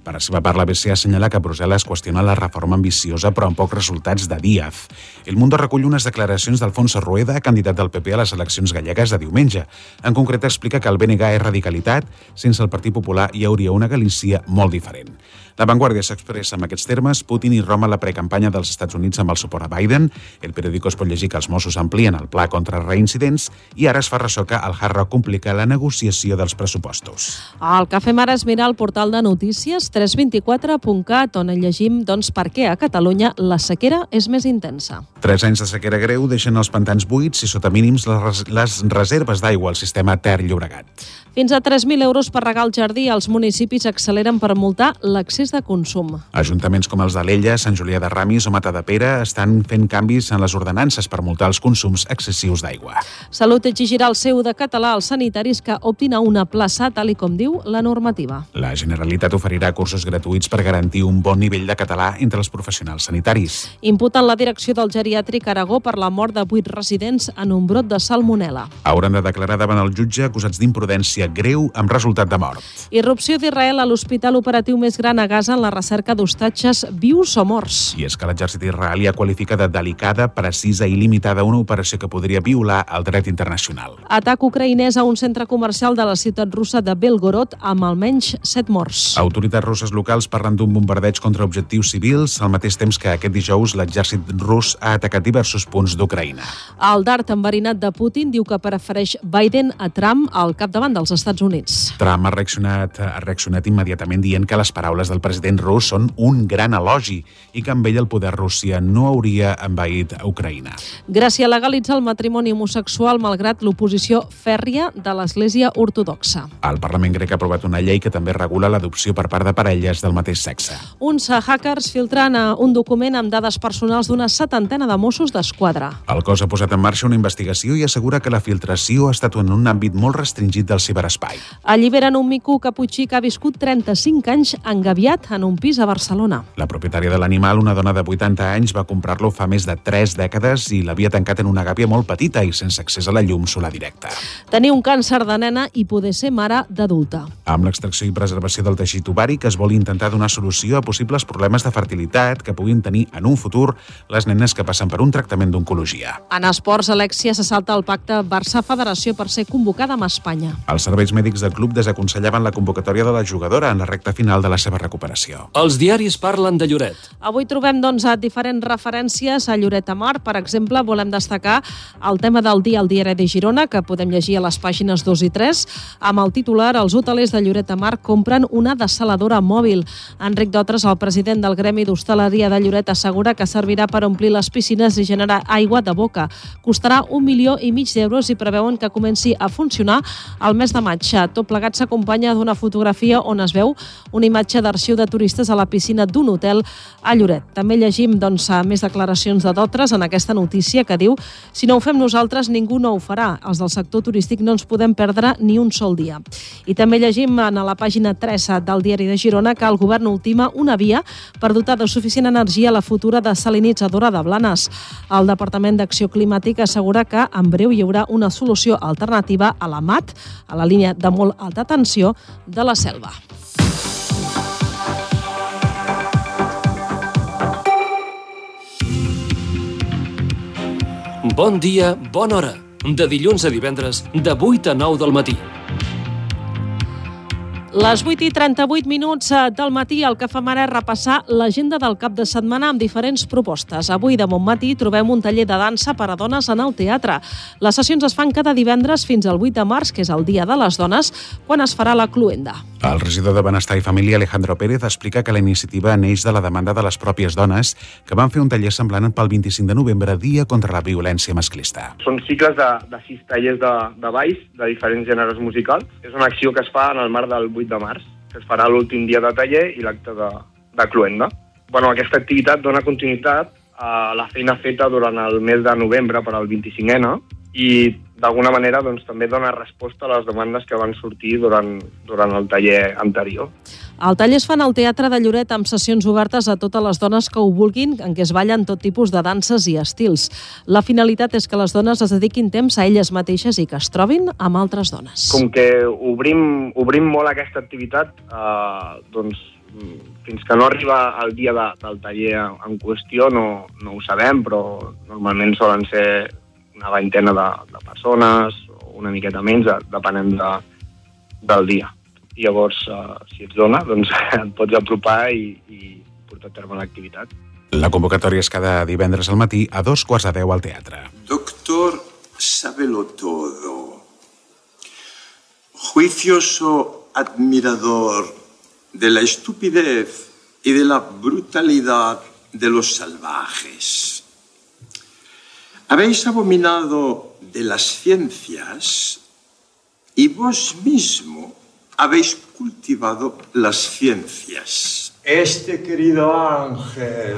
Per la seva part, la BCE assenyala que Brussel·les qüestiona la reforma ambiciosa però amb pocs resultats de Díaz. El Mundo recull unes declaracions d'Alfonso Rueda, candidat del PP a les eleccions gallegues de diumenge. En concret, explica que el BNG és radicalitat, sense el Partit Popular hi hauria una Galícia molt diferent. La Vanguardia s'expressa amb aquests termes. Putin i Roma la precampanya dels Estats Units amb el suport a Biden. El periòdico es pot llegir que els Mossos amplien el pla contra reincidents i ara es fa ressò que el Hard Rock complica la negociació dels pressupostos. El que fem ara és mirar el portal de notícies 324.cat, on llegim doncs, per què a Catalunya la sequera és més intensa. Tres anys de sequera greu deixen els pantans buits i sota mínims les, les reserves d'aigua al sistema Ter-Llobregat. Fins a 3.000 euros per regar el jardí, els municipis acceleren per multar l'accés de consum. Ajuntaments com els d'Alella, Sant Julià de Ramis o Mata de Pere estan fent canvis en les ordenances per multar els consums excessius d'aigua. Salut exigirà el seu de català als sanitaris que optin a una plaça, tal i com diu la normativa. La Generalitat oferirà cursos gratuïts per garantir un bon nivell de català entre els professionals sanitaris. Imputen la direcció del geriàtric Aragó per la mort de vuit residents en un brot de salmonela. Hauran de declarar davant el jutge acusats d'imprudència greu amb resultat de mort. Irrupció d'Israel a l'hospital operatiu més gran a Gaza en la recerca d'hostatges vius o morts. I és que l'exèrcit israelí ha qualificat de delicada, precisa i limitada una operació que podria violar el dret internacional. Atac ucraïnès a un centre comercial de la ciutat russa de Belgorod amb almenys set morts. Autoritats russes locals parlen d'un bombardeig contra objectius civils al mateix temps que aquest dijous l'exèrcit rus ha atacat diversos punts d'Ucraïna. El dart enverinat de Putin diu que prefereix Biden a Trump al capdavant dels Estats Units. Trump ha reaccionat, ha reaccionat immediatament dient que les paraules del president rus són un gran elogi i que amb ell el poder Rússia no hauria envaït Ucraïna. Gràcia legalitza el matrimoni homosexual malgrat l'oposició fèrria de l'Església Ortodoxa. El Parlament grec ha aprovat una llei que també regula l'adopció per part de parelles del mateix sexe. Uns hackers filtren un document amb dades personals d'una setantena de Mossos d'Esquadra. El cos ha posat en marxa una investigació i assegura que la filtració ha estat en un àmbit molt restringit del ciberespai. Alliberen un mico caputxí que ha viscut 35 anys engaviat en un pis a Barcelona. La propietària de l'animal, una dona de 80 anys, va comprar-lo fa més de 3 dècades i l'havia tancat en una gàbia molt petita i sense accés a la llum solar directa. Tenir un càncer de nena i poder ser mare d'adulta. Amb l'extracció i preservació del teixit ovari que es vol intentar donar solució a possibles problemes de fertilitat que puguin tenir en un futur les nenes que passen per un tractament d'oncologia. En esports, Alexia se salta el pacte Barça-Federació per ser convocada amb Espanya. Els serveis mèdics del club desaconsellaven la convocatòria de la jugadora en la recta final de la seva recuperació. Els diaris parlen de Lloret. Avui trobem doncs, a diferents referències a Lloret de Mar. Per exemple, volem destacar el tema del dia al diari de Girona, que podem llegir a les pàgines 2 i 3, amb el titular Els hotelers de Lloret de Mar compren una dessaladora mòbil. Enric Dotres, el president del Gremi d'Hostaleria de Lloret, assegura que servirà per omplir les piscines i generar aigua de boca. Costarà un milió i mig d'euros i preveuen que comenci a funcionar al mes de maig. Tot plegat s'acompanya d'una fotografia on es veu una imatge d'arxiu de turistes a la piscina d'un hotel a Lloret. També llegim doncs, més declaracions de Dotres en aquesta notícia que diu si no ho fem nosaltres, ningú no ho farà. Els del sector turístic no ens podem perdre ni un sol dia. I també llegim en la pàgina 3 del diari de Girona que el govern ultima una via per dotar de suficient energia la futura desalinitzadora de Blanes. El Departament d'Acció Climàtica assegura que en breu hi haurà una solució alternativa a la MAT, a la línia de molt alta tensió de la selva. Bon dia, bona hora. De dilluns a divendres, de 8 a 9 del matí. Les 8 i 38 minuts eh, del matí el que fem ara és repassar l'agenda del cap de setmana amb diferents propostes. Avui de bon matí trobem un taller de dansa per a dones en el teatre. Les sessions es fan cada divendres fins al 8 de març, que és el Dia de les Dones, quan es farà la cluenda. El regidor de Benestar i Família, Alejandro Pérez, explica que la iniciativa neix de la demanda de les pròpies dones que van fer un taller semblant pel 25 de novembre, Dia contra la Violència Masclista. Són cicles de, de sis tallers de, de balls de diferents gèneres musicals. És una acció que es fa en el marc del 8 de març, que es farà l'últim dia de taller i l'acte de, de cluenda. Bueno, aquesta activitat dona continuïtat a la feina feta durant el mes de novembre per al 25N i d'alguna manera doncs, també dona resposta a les demandes que van sortir durant, durant el taller anterior. El taller es fan al Teatre de Lloret amb sessions obertes a totes les dones que ho vulguin, en què es ballen tot tipus de danses i estils. La finalitat és que les dones es dediquin temps a elles mateixes i que es trobin amb altres dones. Com que obrim, obrim molt aquesta activitat, eh, doncs fins que no arriba el dia de, del taller en qüestió no, no ho sabem, però normalment solen ser una vintena de, de persones o una miqueta menys, depenent de, del dia. I llavors, eh, si ets dona, doncs et pots apropar i, i portar a terme l'activitat. La convocatòria és cada divendres al matí a dos quarts de deu al teatre. Doctor, sábelo todo. Juicioso admirador de la estupidez y de la brutalidad de los salvajes. Habéis abominado de las ciencias y vos mismo habéis cultivado las ciencias. Este querido ángel.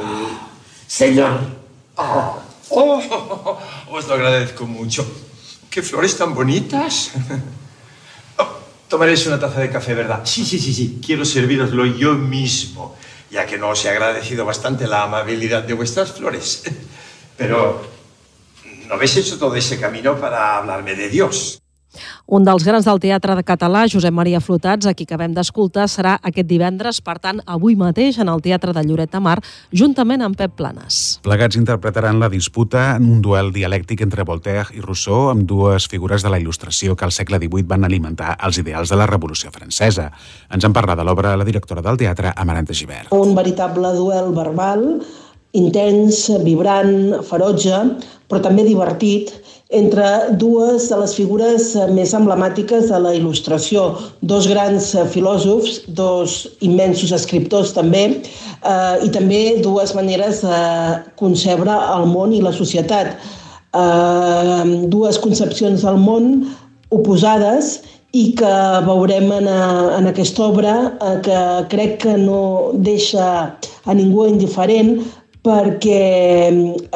Señor. Oh, oh, os lo agradezco mucho. ¿Qué flores tan bonitas? Oh, tomaréis una taza de café, ¿verdad? Sí, sí, sí, sí. Quiero serviroslo yo mismo, ya que no os he agradecido bastante la amabilidad de vuestras flores. Pero no habéis hecho todo ese camino para hablarme de Dios. Un dels grans del teatre de català, Josep Maria Flotats, a qui acabem d'escoltar, serà aquest divendres, per tant, avui mateix, en el Teatre de Lloret de Mar, juntament amb Pep Planes. Plegats interpretaran la disputa en un duel dialèctic entre Voltaire i Rousseau amb dues figures de la il·lustració que al segle XVIII van alimentar els ideals de la Revolució Francesa. Ens en parla de l'obra la directora del teatre, Amaranta Givert. Un veritable duel verbal, intens, vibrant, ferotge, però també divertit, entre dues de les figures més emblemàtiques de la il·lustració, dos grans filòsofs, dos immensos escriptors també, eh, i també dues maneres de concebre el món i la societat. Eh, dues concepcions del món oposades i que veurem en, a, en aquesta obra eh, que crec que no deixa a ningú indiferent perquè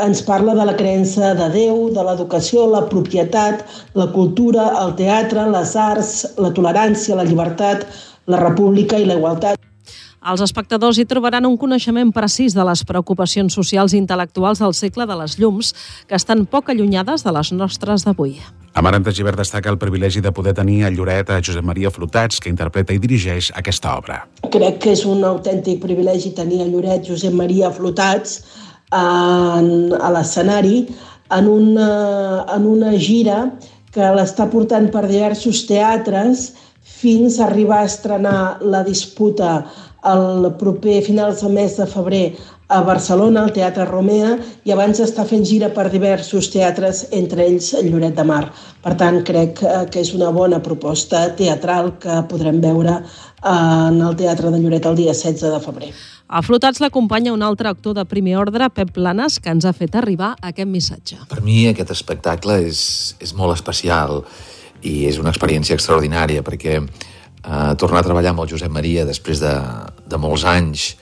ens parla de la creença de Déu, de l'educació, la propietat, la cultura, el teatre, les arts, la tolerància, la llibertat, la república i la igualtat. Els espectadors hi trobaran un coneixement precís de les preocupacions socials i intel·lectuals del segle de les llums, que estan poc allunyades de les nostres d'avui. Amaranta Givert destaca el privilegi de poder tenir a Lloret a Josep Maria Flotats, que interpreta i dirigeix aquesta obra. Crec que és un autèntic privilegi tenir a Lloret Josep Maria Flotats en, a l'escenari en, una, en una gira que l'està portant per diversos teatres fins a arribar a estrenar la disputa el proper finals del mes de febrer a Barcelona, al Teatre Romea, i abans està fent gira per diversos teatres, entre ells el Lloret de Mar. Per tant, crec que és una bona proposta teatral que podrem veure en el Teatre de Lloret el dia 16 de febrer. A Flotats l'acompanya un altre actor de primer ordre, Pep Planes, que ens ha fet arribar aquest missatge. Per mi aquest espectacle és, és molt especial i és una experiència extraordinària perquè eh, tornar a treballar amb el Josep Maria després de, de molts anys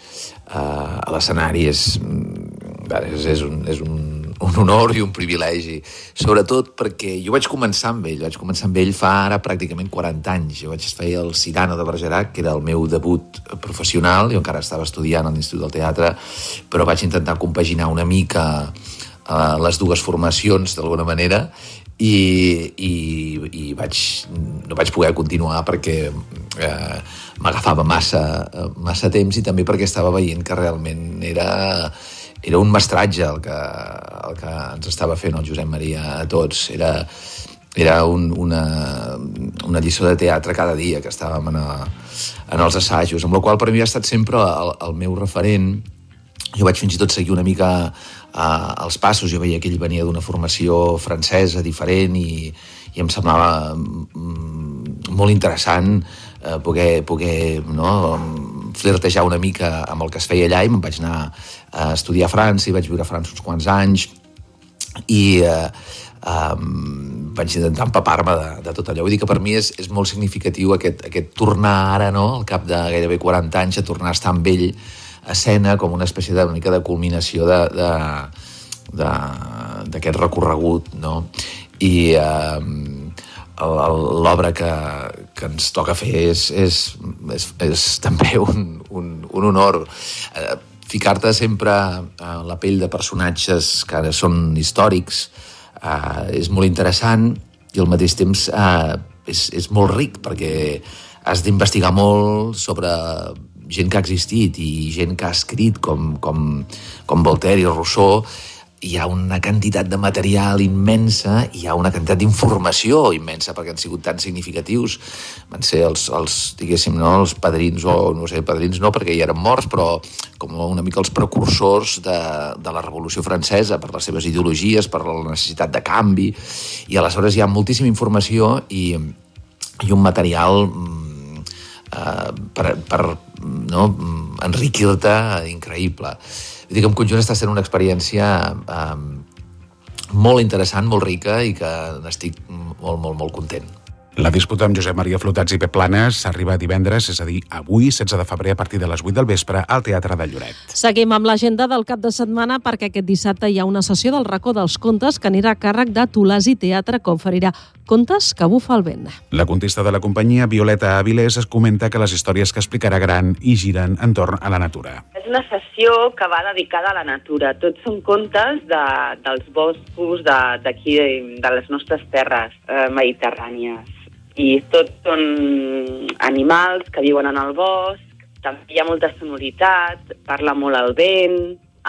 eh, a l'escenari és, és, és, un, és un, un honor i un privilegi, sobretot perquè jo vaig començar amb ell, vaig començar amb ell fa ara pràcticament 40 anys. Jo vaig fer el Cirano de Bergerac, que era el meu debut professional, jo encara estava estudiant a l'Institut del Teatre, però vaig intentar compaginar una mica eh, les dues formacions d'alguna manera i, i, i vaig, no vaig poder continuar perquè eh, m'agafava massa, massa temps i també perquè estava veient que realment era, era un mestratge el que, el que ens estava fent el Josep Maria a tots. Era, era un, una, una lliçó de teatre cada dia que estàvem en, a, en els assajos, amb la qual per mi ha estat sempre el, el meu referent. Jo vaig fins i tot seguir una mica uh, els passos. Jo veia que ell venia d'una formació francesa diferent i, i em semblava mm, molt interessant eh, poder, poder no, flirtejar una mica amb el que es feia allà i me'n vaig anar a estudiar a França i vaig viure a França uns quants anys i eh, um, vaig intentar empapar-me de, de tot allò. Vull dir que per mi és, és molt significatiu aquest, aquest tornar ara, no?, al cap de gairebé 40 anys, a tornar a estar amb ell escena com una espècie de, una mica de culminació de, de, d'aquest recorregut, no? I eh, l'obra que, que ens toca fer és, és, és, és també un, un, un honor. Eh, Ficar-te sempre a la pell de personatges que ara són històrics eh, és molt interessant i al mateix temps eh, és, és molt ric perquè has d'investigar molt sobre gent que ha existit i gent que ha escrit com, com, com Voltaire i Rousseau hi ha una quantitat de material immensa, hi ha una quantitat d'informació immensa perquè han sigut tan significatius. Van ser els, els diguéssim, no, els padrins, o no sé, padrins no, perquè ja eren morts, però com una mica els precursors de, de la Revolució Francesa per les seves ideologies, per la necessitat de canvi, i aleshores hi ha moltíssima informació i, i un material eh, per, per no, enriquir-te increïble. Vull dir que en conjunt està sent una experiència eh, molt interessant, molt rica i que n'estic molt, molt, molt content. La disputa amb Josep Maria Flotats i Pep Planes arriba divendres, és a dir, avui, 16 de febrer, a partir de les 8 del vespre, al Teatre de Lloret. Seguim amb l'agenda del cap de setmana perquè aquest dissabte hi ha una sessió del racó dels contes que anirà a càrrec de Tolasi Teatre que oferirà contes que bufa el vent. La contista de la companyia, Violeta Avilés, es comenta que les històries que explicarà gran i giren entorn a la natura. És una sessió que va dedicada a la natura. Tots són contes de, dels boscos d'aquí, de, de les nostres terres eh, mediterrànies i tots són animals que viuen en el bosc, també hi ha molta sonoritat, parla molt el vent,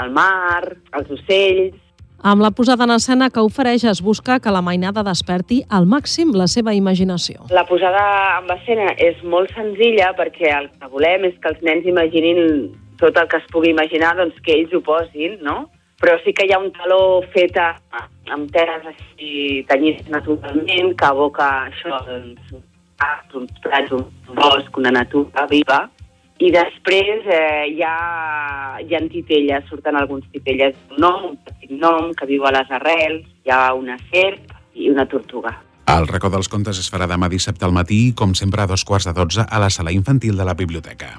el mar, els ocells... Amb la posada en escena que ofereix es busca que la mainada desperti al màxim la seva imaginació. La posada en escena és molt senzilla perquè el que volem és que els nens imaginin tot el que es pugui imaginar, doncs que ells ho posin, no? Però sí que hi ha un taló fet a, amb teles així tenyits naturalment, que evoca això, doncs, uns prats, un bosc, una natura viva, i després eh, hi, ha, hi ha titelles, surten alguns titelles d'un nom, un petit nom que viu a les arrels, hi ha una serp i una tortuga. El racó dels contes es farà demà dissabte al matí, com sempre a dos quarts de dotze, a la sala infantil de la biblioteca.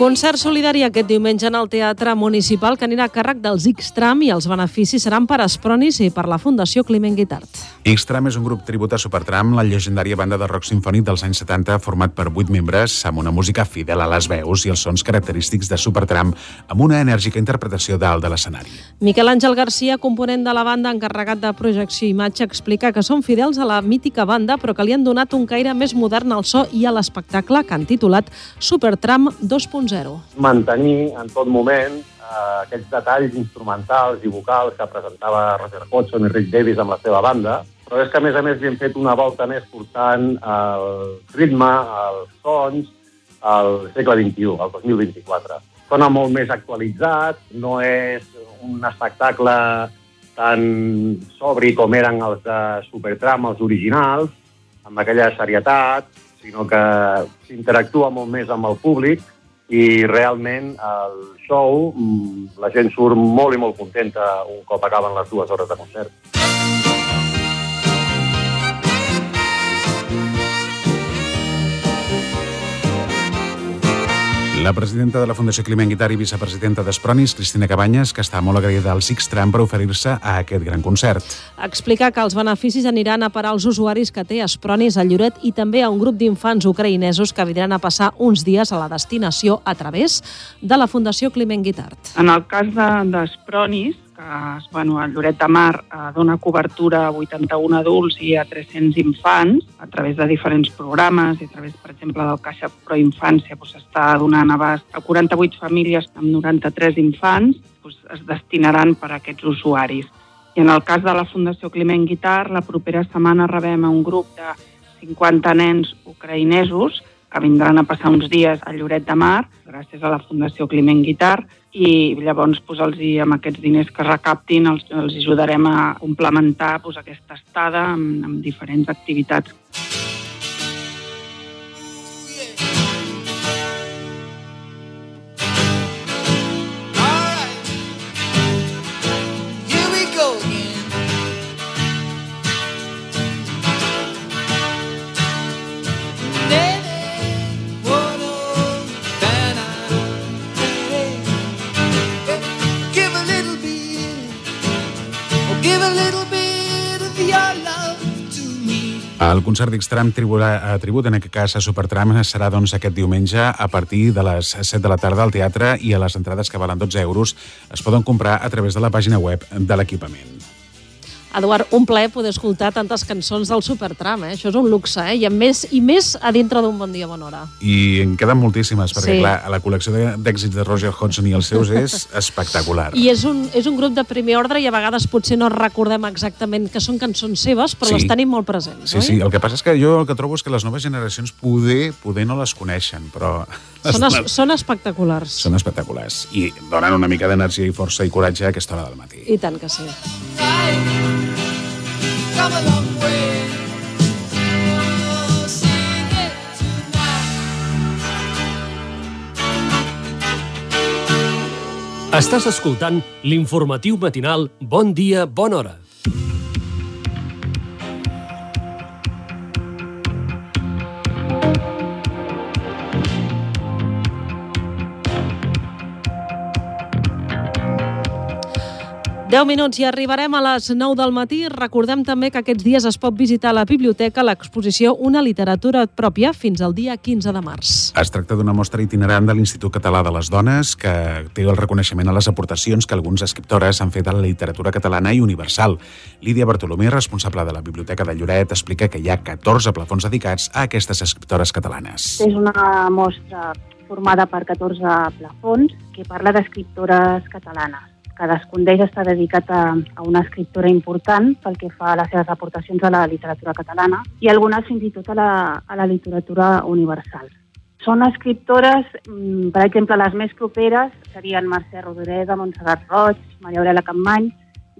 Concert solidari aquest diumenge en el Teatre Municipal que anirà a càrrec dels X-Tram i els beneficis seran per Espronis i per la Fundació Climent Guitart. X-Tram és un grup tribut a Supertram, la llegendària banda de rock sinfònic dels anys 70 format per vuit membres amb una música fidel a les veus i els sons característics de Supertram amb una enèrgica interpretació dalt de l'escenari. Miquel Àngel Garcia, component de la banda encarregat de projecció i imatge, explica que són fidels a la mítica banda però que li han donat un caire més modern al so i a l'espectacle que han titulat Supertram 2.0. Mantenir en tot moment eh, aquells detalls instrumentals i vocals que presentava Roger Hodgson i Rick Davis amb la seva banda, però és que, a més a més, li hem fet una volta més portant el ritme, els sons, al segle XXI, al 2024. Sona molt més actualitzat, no és un espectacle tan sobri com eren els de Supertram, els originals, amb aquella serietat, sinó que s'interactua molt més amb el públic i realment el show mm, la gent surt molt i molt contenta un cop acaben les dues hores de concert. La presidenta de la Fundació Climent Guitar i vicepresidenta d'Espronis, Cristina Cabanyes, que està molt agraïda al Six Tram per oferir-se a aquest gran concert. Explica que els beneficis aniran a parar als usuaris que té Espronis a Lloret i també a un grup d'infants ucraïnesos que vindran a passar uns dies a la destinació a través de la Fundació Climent Guitart. En el cas d'Espronis, de, que bueno, a Lloret de Mar eh, dona cobertura a 81 adults i a 300 infants a través de diferents programes i a través, per exemple, del Caixa Pro Infància doncs, està donant abast a 48 famílies amb 93 infants doncs, es destinaran per a aquests usuaris. I en el cas de la Fundació Climent Guitar, la propera setmana rebem un grup de 50 nens ucraïnesos que vindran a passar uns dies a Lloret de Mar, gràcies a la Fundació Climent Guitar, i llavors pues, els, amb aquests diners que recaptin els, els ajudarem a complementar pues, aquesta estada amb, amb diferents activitats. El concert d'Xtram tribut, en aquest cas a Supertram, serà doncs, aquest diumenge a partir de les 7 de la tarda al teatre i a les entrades que valen 12 euros es poden comprar a través de la pàgina web de l'equipament. Eduard, un plaer poder escoltar tantes cançons del Supertram, eh? Això és un luxe, eh? I, més, i més a dintre d'un bon dia, bona hora. I en queden moltíssimes, perquè Sí. clar, la col·lecció d'èxits de Roger Hodgson i els seus és espectacular. I és un, és un grup de primer ordre i a vegades potser no recordem exactament que són cançons seves, però Sí. les tenim molt presents, Sí, oi? sí, el que passa és que jo el que trobo és que les noves generacions poder, poder no les coneixen, però Són, es, són espectaculars. són espectaculars i donen una mica d'energia i força i coratge a aquesta hora del matí. I tant que sí. Estàs escoltant l'informatiu matinal Bon dia, bona hora. Deu minuts i arribarem a les 9 del matí. Recordem també que aquests dies es pot visitar a la biblioteca l'exposició Una literatura pròpia fins al dia 15 de març. Es tracta d'una mostra itinerant de l'Institut Català de les Dones que té el reconeixement a les aportacions que alguns escriptores han fet a la literatura catalana i universal. Lídia Bartolomé, responsable de la Biblioteca de Lloret, explica que hi ha 14 plafons dedicats a aquestes escriptores catalanes. És una mostra formada per 14 plafons que parla d'escriptores catalanes. Cadascun d'ells està dedicat a, a una escriptora important pel que fa a les seves aportacions a la literatura catalana i algunes fins i tot a la, a la literatura universal. Són escriptores, mm, per exemple, les més properes serien Mercè Rodoreda, Montserrat Roig, Maria Aurelia Campmany,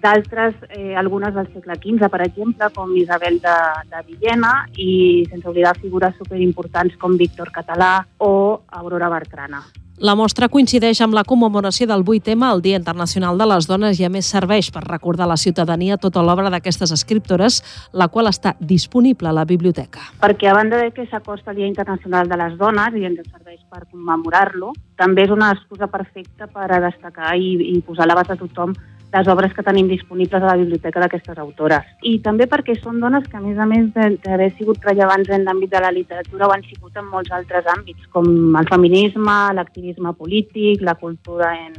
d'altres, eh, algunes del segle XV, per exemple, com Isabel de, de Villena, i sense oblidar figures superimportants com Víctor Català o Aurora Bertrana. La mostra coincideix amb la commemoració del 8M, el Dia Internacional de les Dones, i a més serveix per recordar a la ciutadania tota l'obra d'aquestes escriptores, la qual està disponible a la biblioteca. Perquè a banda de que s'acosta el Dia Internacional de les Dones i ens serveix per commemorar-lo, també és una excusa perfecta per a destacar i, i posar a l'abast de tothom les obres que tenim disponibles a la biblioteca d'aquestes autores. I també perquè són dones que, a més a més d'haver sigut rellevants en l'àmbit de la literatura, ho han sigut en molts altres àmbits, com el feminisme, l'activisme polític, la cultura en,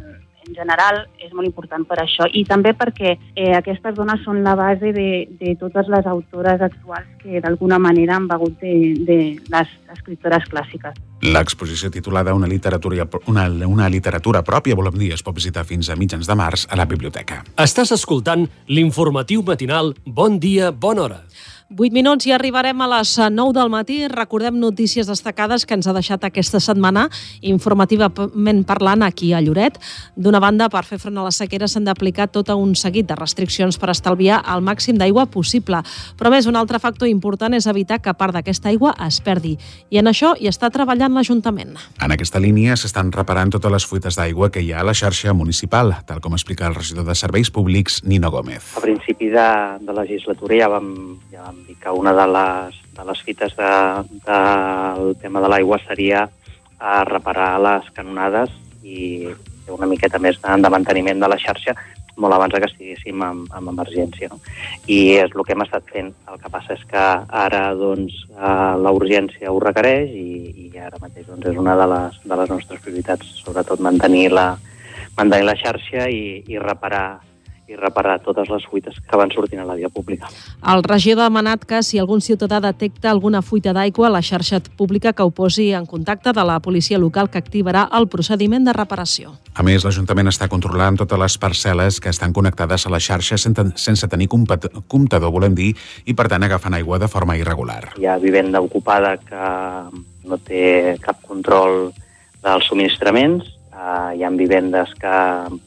en general, és molt important per això. I també perquè eh, aquestes dones són la base de, de totes les autores actuals que d'alguna manera han begut de, de les escriptores clàssiques. L'exposició titulada una literatura, una, una literatura pròpia, volem dir, es pot visitar fins a mitjans de març a la biblioteca. Estàs escoltant l'informatiu matinal Bon dia, bona hora. 8 minuts i arribarem a les 9 del matí. Recordem notícies destacades que ens ha deixat aquesta setmana, informativament parlant aquí a Lloret. D'una banda, per fer front a la sequera s'han d'aplicar tot un seguit de restriccions per estalviar el màxim d'aigua possible. Però a més, un altre factor important és evitar que part d'aquesta aigua es perdi. I en això hi està treballant l'Ajuntament. En aquesta línia s'estan reparant totes les fuites d'aigua que hi ha a la xarxa municipal, tal com explica el regidor de Serveis Públics, Nino Gómez. A principi de, de legislatura ja vam, ja vam dir que una de les, de les fites de, del tema de l'aigua seria a reparar les canonades i fer una miqueta més de, de manteniment de la xarxa molt abans de que estiguéssim en, en emergència. No? I és el que hem estat fent. El que passa és que ara doncs, eh, la urgència ho requereix i, i ara mateix doncs, és una de les, de les nostres prioritats, sobretot mantenir la, mantenir la xarxa i, i reparar i reparar totes les fuites que van sortint a la via pública. El regidor ha demanat que si algun ciutadà detecta alguna fuita d'aigua a la xarxa pública que ho posi en contacte de la policia local que activarà el procediment de reparació. A més, l'Ajuntament està controlant totes les parcel·les que estan connectades a la xarxa sense, tenir comptador, volem dir, i per tant agafant aigua de forma irregular. Hi ha vivenda ocupada que no té cap control dels subministraments, Uh, hi ha vivendes que,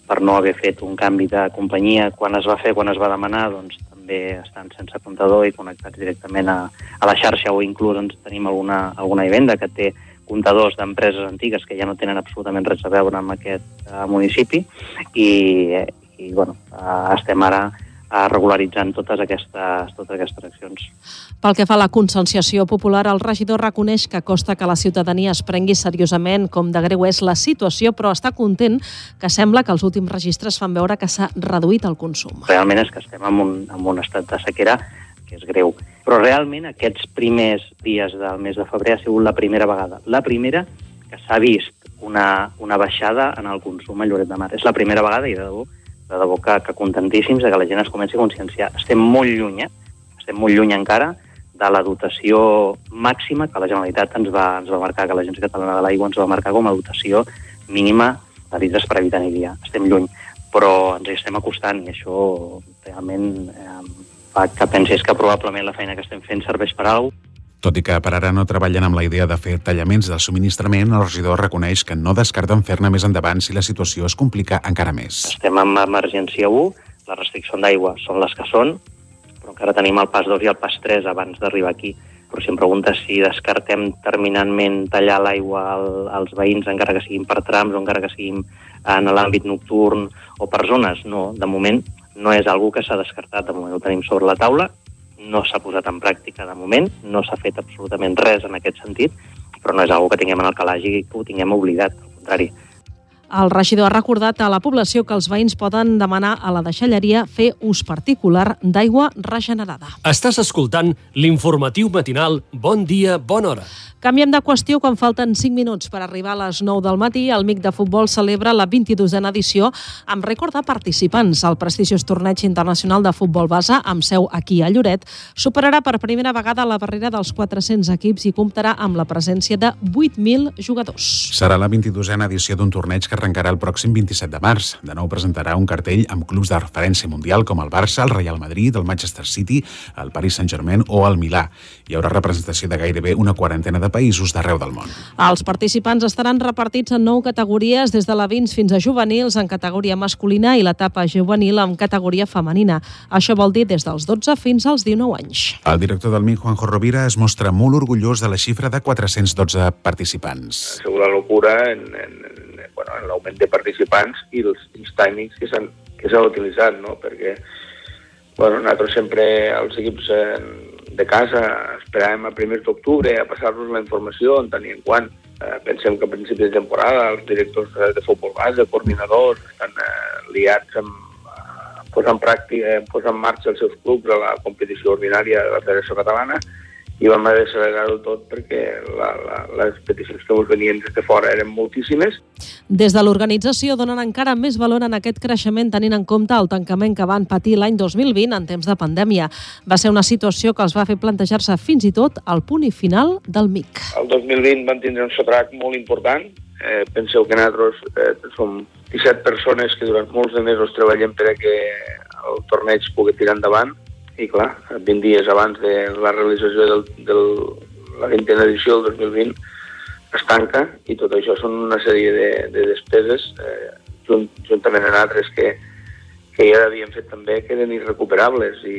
per no haver fet un canvi de companyia, quan es va fer, quan es va demanar, doncs també estan sense comptador i connectats directament a, a la xarxa o inclús doncs, tenim alguna, alguna vivenda que té comptadors d'empreses antigues que ja no tenen absolutament res a veure amb aquest uh, municipi. I, i bueno, uh, estem ara regularitzant totes aquestes, totes aquestes accions. Pel que fa a la conscienciació popular, el regidor reconeix que costa que la ciutadania es prengui seriosament com de greu és la situació, però està content que sembla que els últims registres fan veure que s'ha reduït el consum. Realment és que estem en un, en un estat de sequera que és greu. Però realment aquests primers dies del mes de febrer ha sigut la primera vegada. La primera que s'ha vist una, una baixada en el consum a Lloret de Mar. És la primera vegada, i de debò, de de debò que, que contentíssims de que la gent es comenci a conscienciar. Estem molt lluny, eh? Estem molt lluny encara de la dotació màxima que la Generalitat ens va, ens va marcar, que l'Agència Catalana de l'Aigua ens va marcar com a dotació mínima de litres per habitant i dia. Estem lluny, però ens hi estem acostant i això realment eh, fa que pensis que probablement la feina que estem fent serveix per alguna. Tot i que per ara no treballen amb la idea de fer tallaments del subministrament, el regidor reconeix que no descarten fer-ne més endavant si la situació es complica encara més. Estem en emergència 1, les restriccions d'aigua són les que són, però encara tenim el pas 2 i el pas 3 abans d'arribar aquí. Però si em preguntes si descartem terminantment tallar l'aigua al, als veïns, encara que siguin per trams o encara que siguin en l'àmbit nocturn o per zones, no. De moment no és algo que s'ha descartat, de moment ho tenim sobre la taula, no s'ha posat en pràctica de moment, no s'ha fet absolutament res en aquest sentit, però no és algo que tinguem en el calaix i que ho tinguem oblidat, al contrari. El regidor ha recordat a la població que els veïns poden demanar a la deixalleria fer ús particular d'aigua regenerada. Estàs escoltant l'informatiu matinal Bon dia, bona hora. Canviem de qüestió quan falten 5 minuts per arribar a les 9 del matí. El MIC de Futbol celebra la 22a edició amb rècord de participants. El prestigiós torneig internacional de futbol base, amb seu aquí a Lloret, superarà per primera vegada la barrera dels 400 equips i comptarà amb la presència de 8.000 jugadors. Serà la 22a edició d'un torneig que arrencarà el pròxim 27 de març. De nou presentarà un cartell amb clubs de referència mundial com el Barça, el Real Madrid, el Manchester City, el Paris Saint-Germain o el Milà. Hi haurà representació de gairebé una quarantena de països d'arreu del món. Els participants estaran repartits en nou categories, des de la 20 fins a juvenils, en categoria masculina i l'etapa juvenil en categoria femenina. Això vol dir des dels 12 fins als 19 anys. El director del MIC, Juanjo Rovira, es mostra molt orgullós de la xifra de 412 participants. ha sigut la locura en, en l'augment de participants i els, els timings que s'han que s'han utilitzat, no? perquè bueno, nosaltres sempre, els equips eh, de casa, esperàvem a primers d'octubre a passar-nos la informació en i en quant. Eh, pensem que a principi de temporada els directors de, de futbol base, coordinadors, estan eh, liats amb eh, posar en pràctica, eh, posar en marxa els seus clubs a la competició ordinària de la Federació Catalana i vam haver d'accelerar-ho tot perquè la, la, les peticions que ens venien des de fora eren moltíssimes. Des de l'organització donen encara més valor en aquest creixement tenint en compte el tancament que van patir l'any 2020 en temps de pandèmia. Va ser una situació que els va fer plantejar-se fins i tot al punt i final del MIC. El 2020 van tindre un sotrac molt important. Eh, penseu que nosaltres eh, som 17 persones que durant molts de mesos treballem per a que el torneig pugui tirar endavant i clar, 20 dies abans de la realització del la 20a edició del 2020 es tanca i tot això són una sèrie de, de despeses eh, junt, juntament amb altres que, que ja havíem fet també que eren irrecuperables i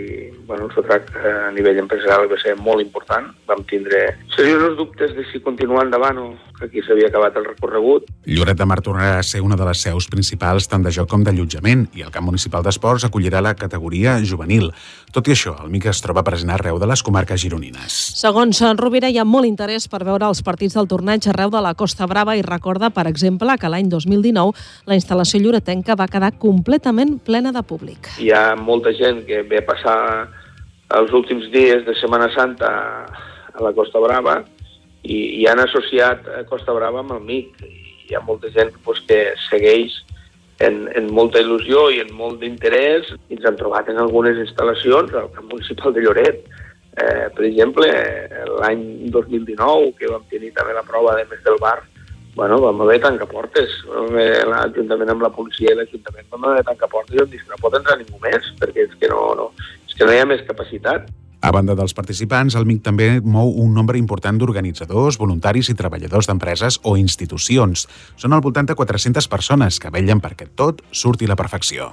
bueno, el sotrac eh, a nivell empresarial va ser molt important. Vam tindre seriosos dubtes de si continuar endavant o que aquí s'havia acabat el recorregut. Lloret de Mar tornarà a ser una de les seus principals tant de joc com d'allotjament i el camp municipal d'esports acollirà la categoria juvenil. Tot i això, el MIC es troba present arreu de les comarques gironines. Segons en Rovira, hi ha molt interès per veure els partits del torneig arreu de la Costa Brava i recorda, per exemple, que l'any 2019 la instal·lació lloretenca va quedar completament plena de públic. Hi ha molta gent que ve a passar els últims dies de Setmana Santa a la Costa Brava i, i han associat Costa Brava amb el MIC. Hi ha molta gent pues, que segueix en, en molta il·lusió i en molt d'interès i ens han trobat en algunes instal·lacions al camp municipal de Lloret. Eh, per exemple, l'any 2019, que vam tenir també la prova de Més del Bar, bueno, vam haver de tancar portes. L'Ajuntament amb la policia i l'Ajuntament vam haver de tancar portes i vam dir que no pot entrar ningú més, perquè és que no, no, és que no hi ha més capacitat. A banda dels participants, el MIC també mou un nombre important d'organitzadors, voluntaris i treballadors d'empreses o institucions. Són al voltant de 400 persones que vellen perquè tot surti a la perfecció.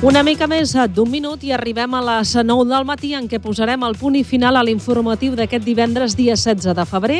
Una mica més d'un minut i arribem a les 9 del matí en què posarem el punt i final a l'informatiu d'aquest divendres, dia 16 de febrer.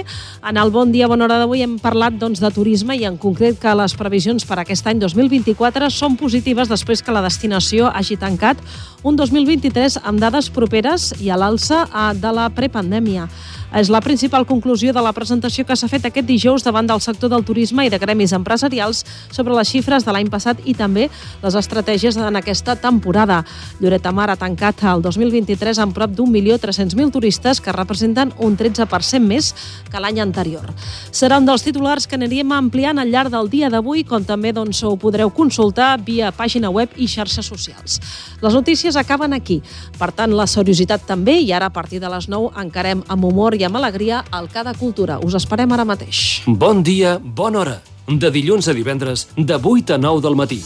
En el Bon Dia, Bona Hora d'avui hem parlat doncs, de turisme i en concret que les previsions per aquest any 2024 són positives després que la destinació hagi tancat un 2023 amb dades properes i a l'alça eh, de la prepandèmia. És la principal conclusió de la presentació que s'ha fet aquest dijous davant del sector del turisme i de gremis empresarials sobre les xifres de l'any passat i també les estratègies en aquesta temporada. Lloret de Mar ha tancat el 2023 amb prop d'un milió 300.000 turistes que representen un 13% més que l'any anterior. Serà un dels titulars que aniríem ampliant al llarg del dia d'avui, com també doncs, ho podreu consultar via pàgina web i xarxes socials. Les notícies acaben aquí. Per tant, la seriositat també, i ara a partir de les 9 encarem amb humor amb alegria el Cada Cultura. Us esperem ara mateix. Bon dia, bona hora. De dilluns a divendres, de 8 a 9 del matí.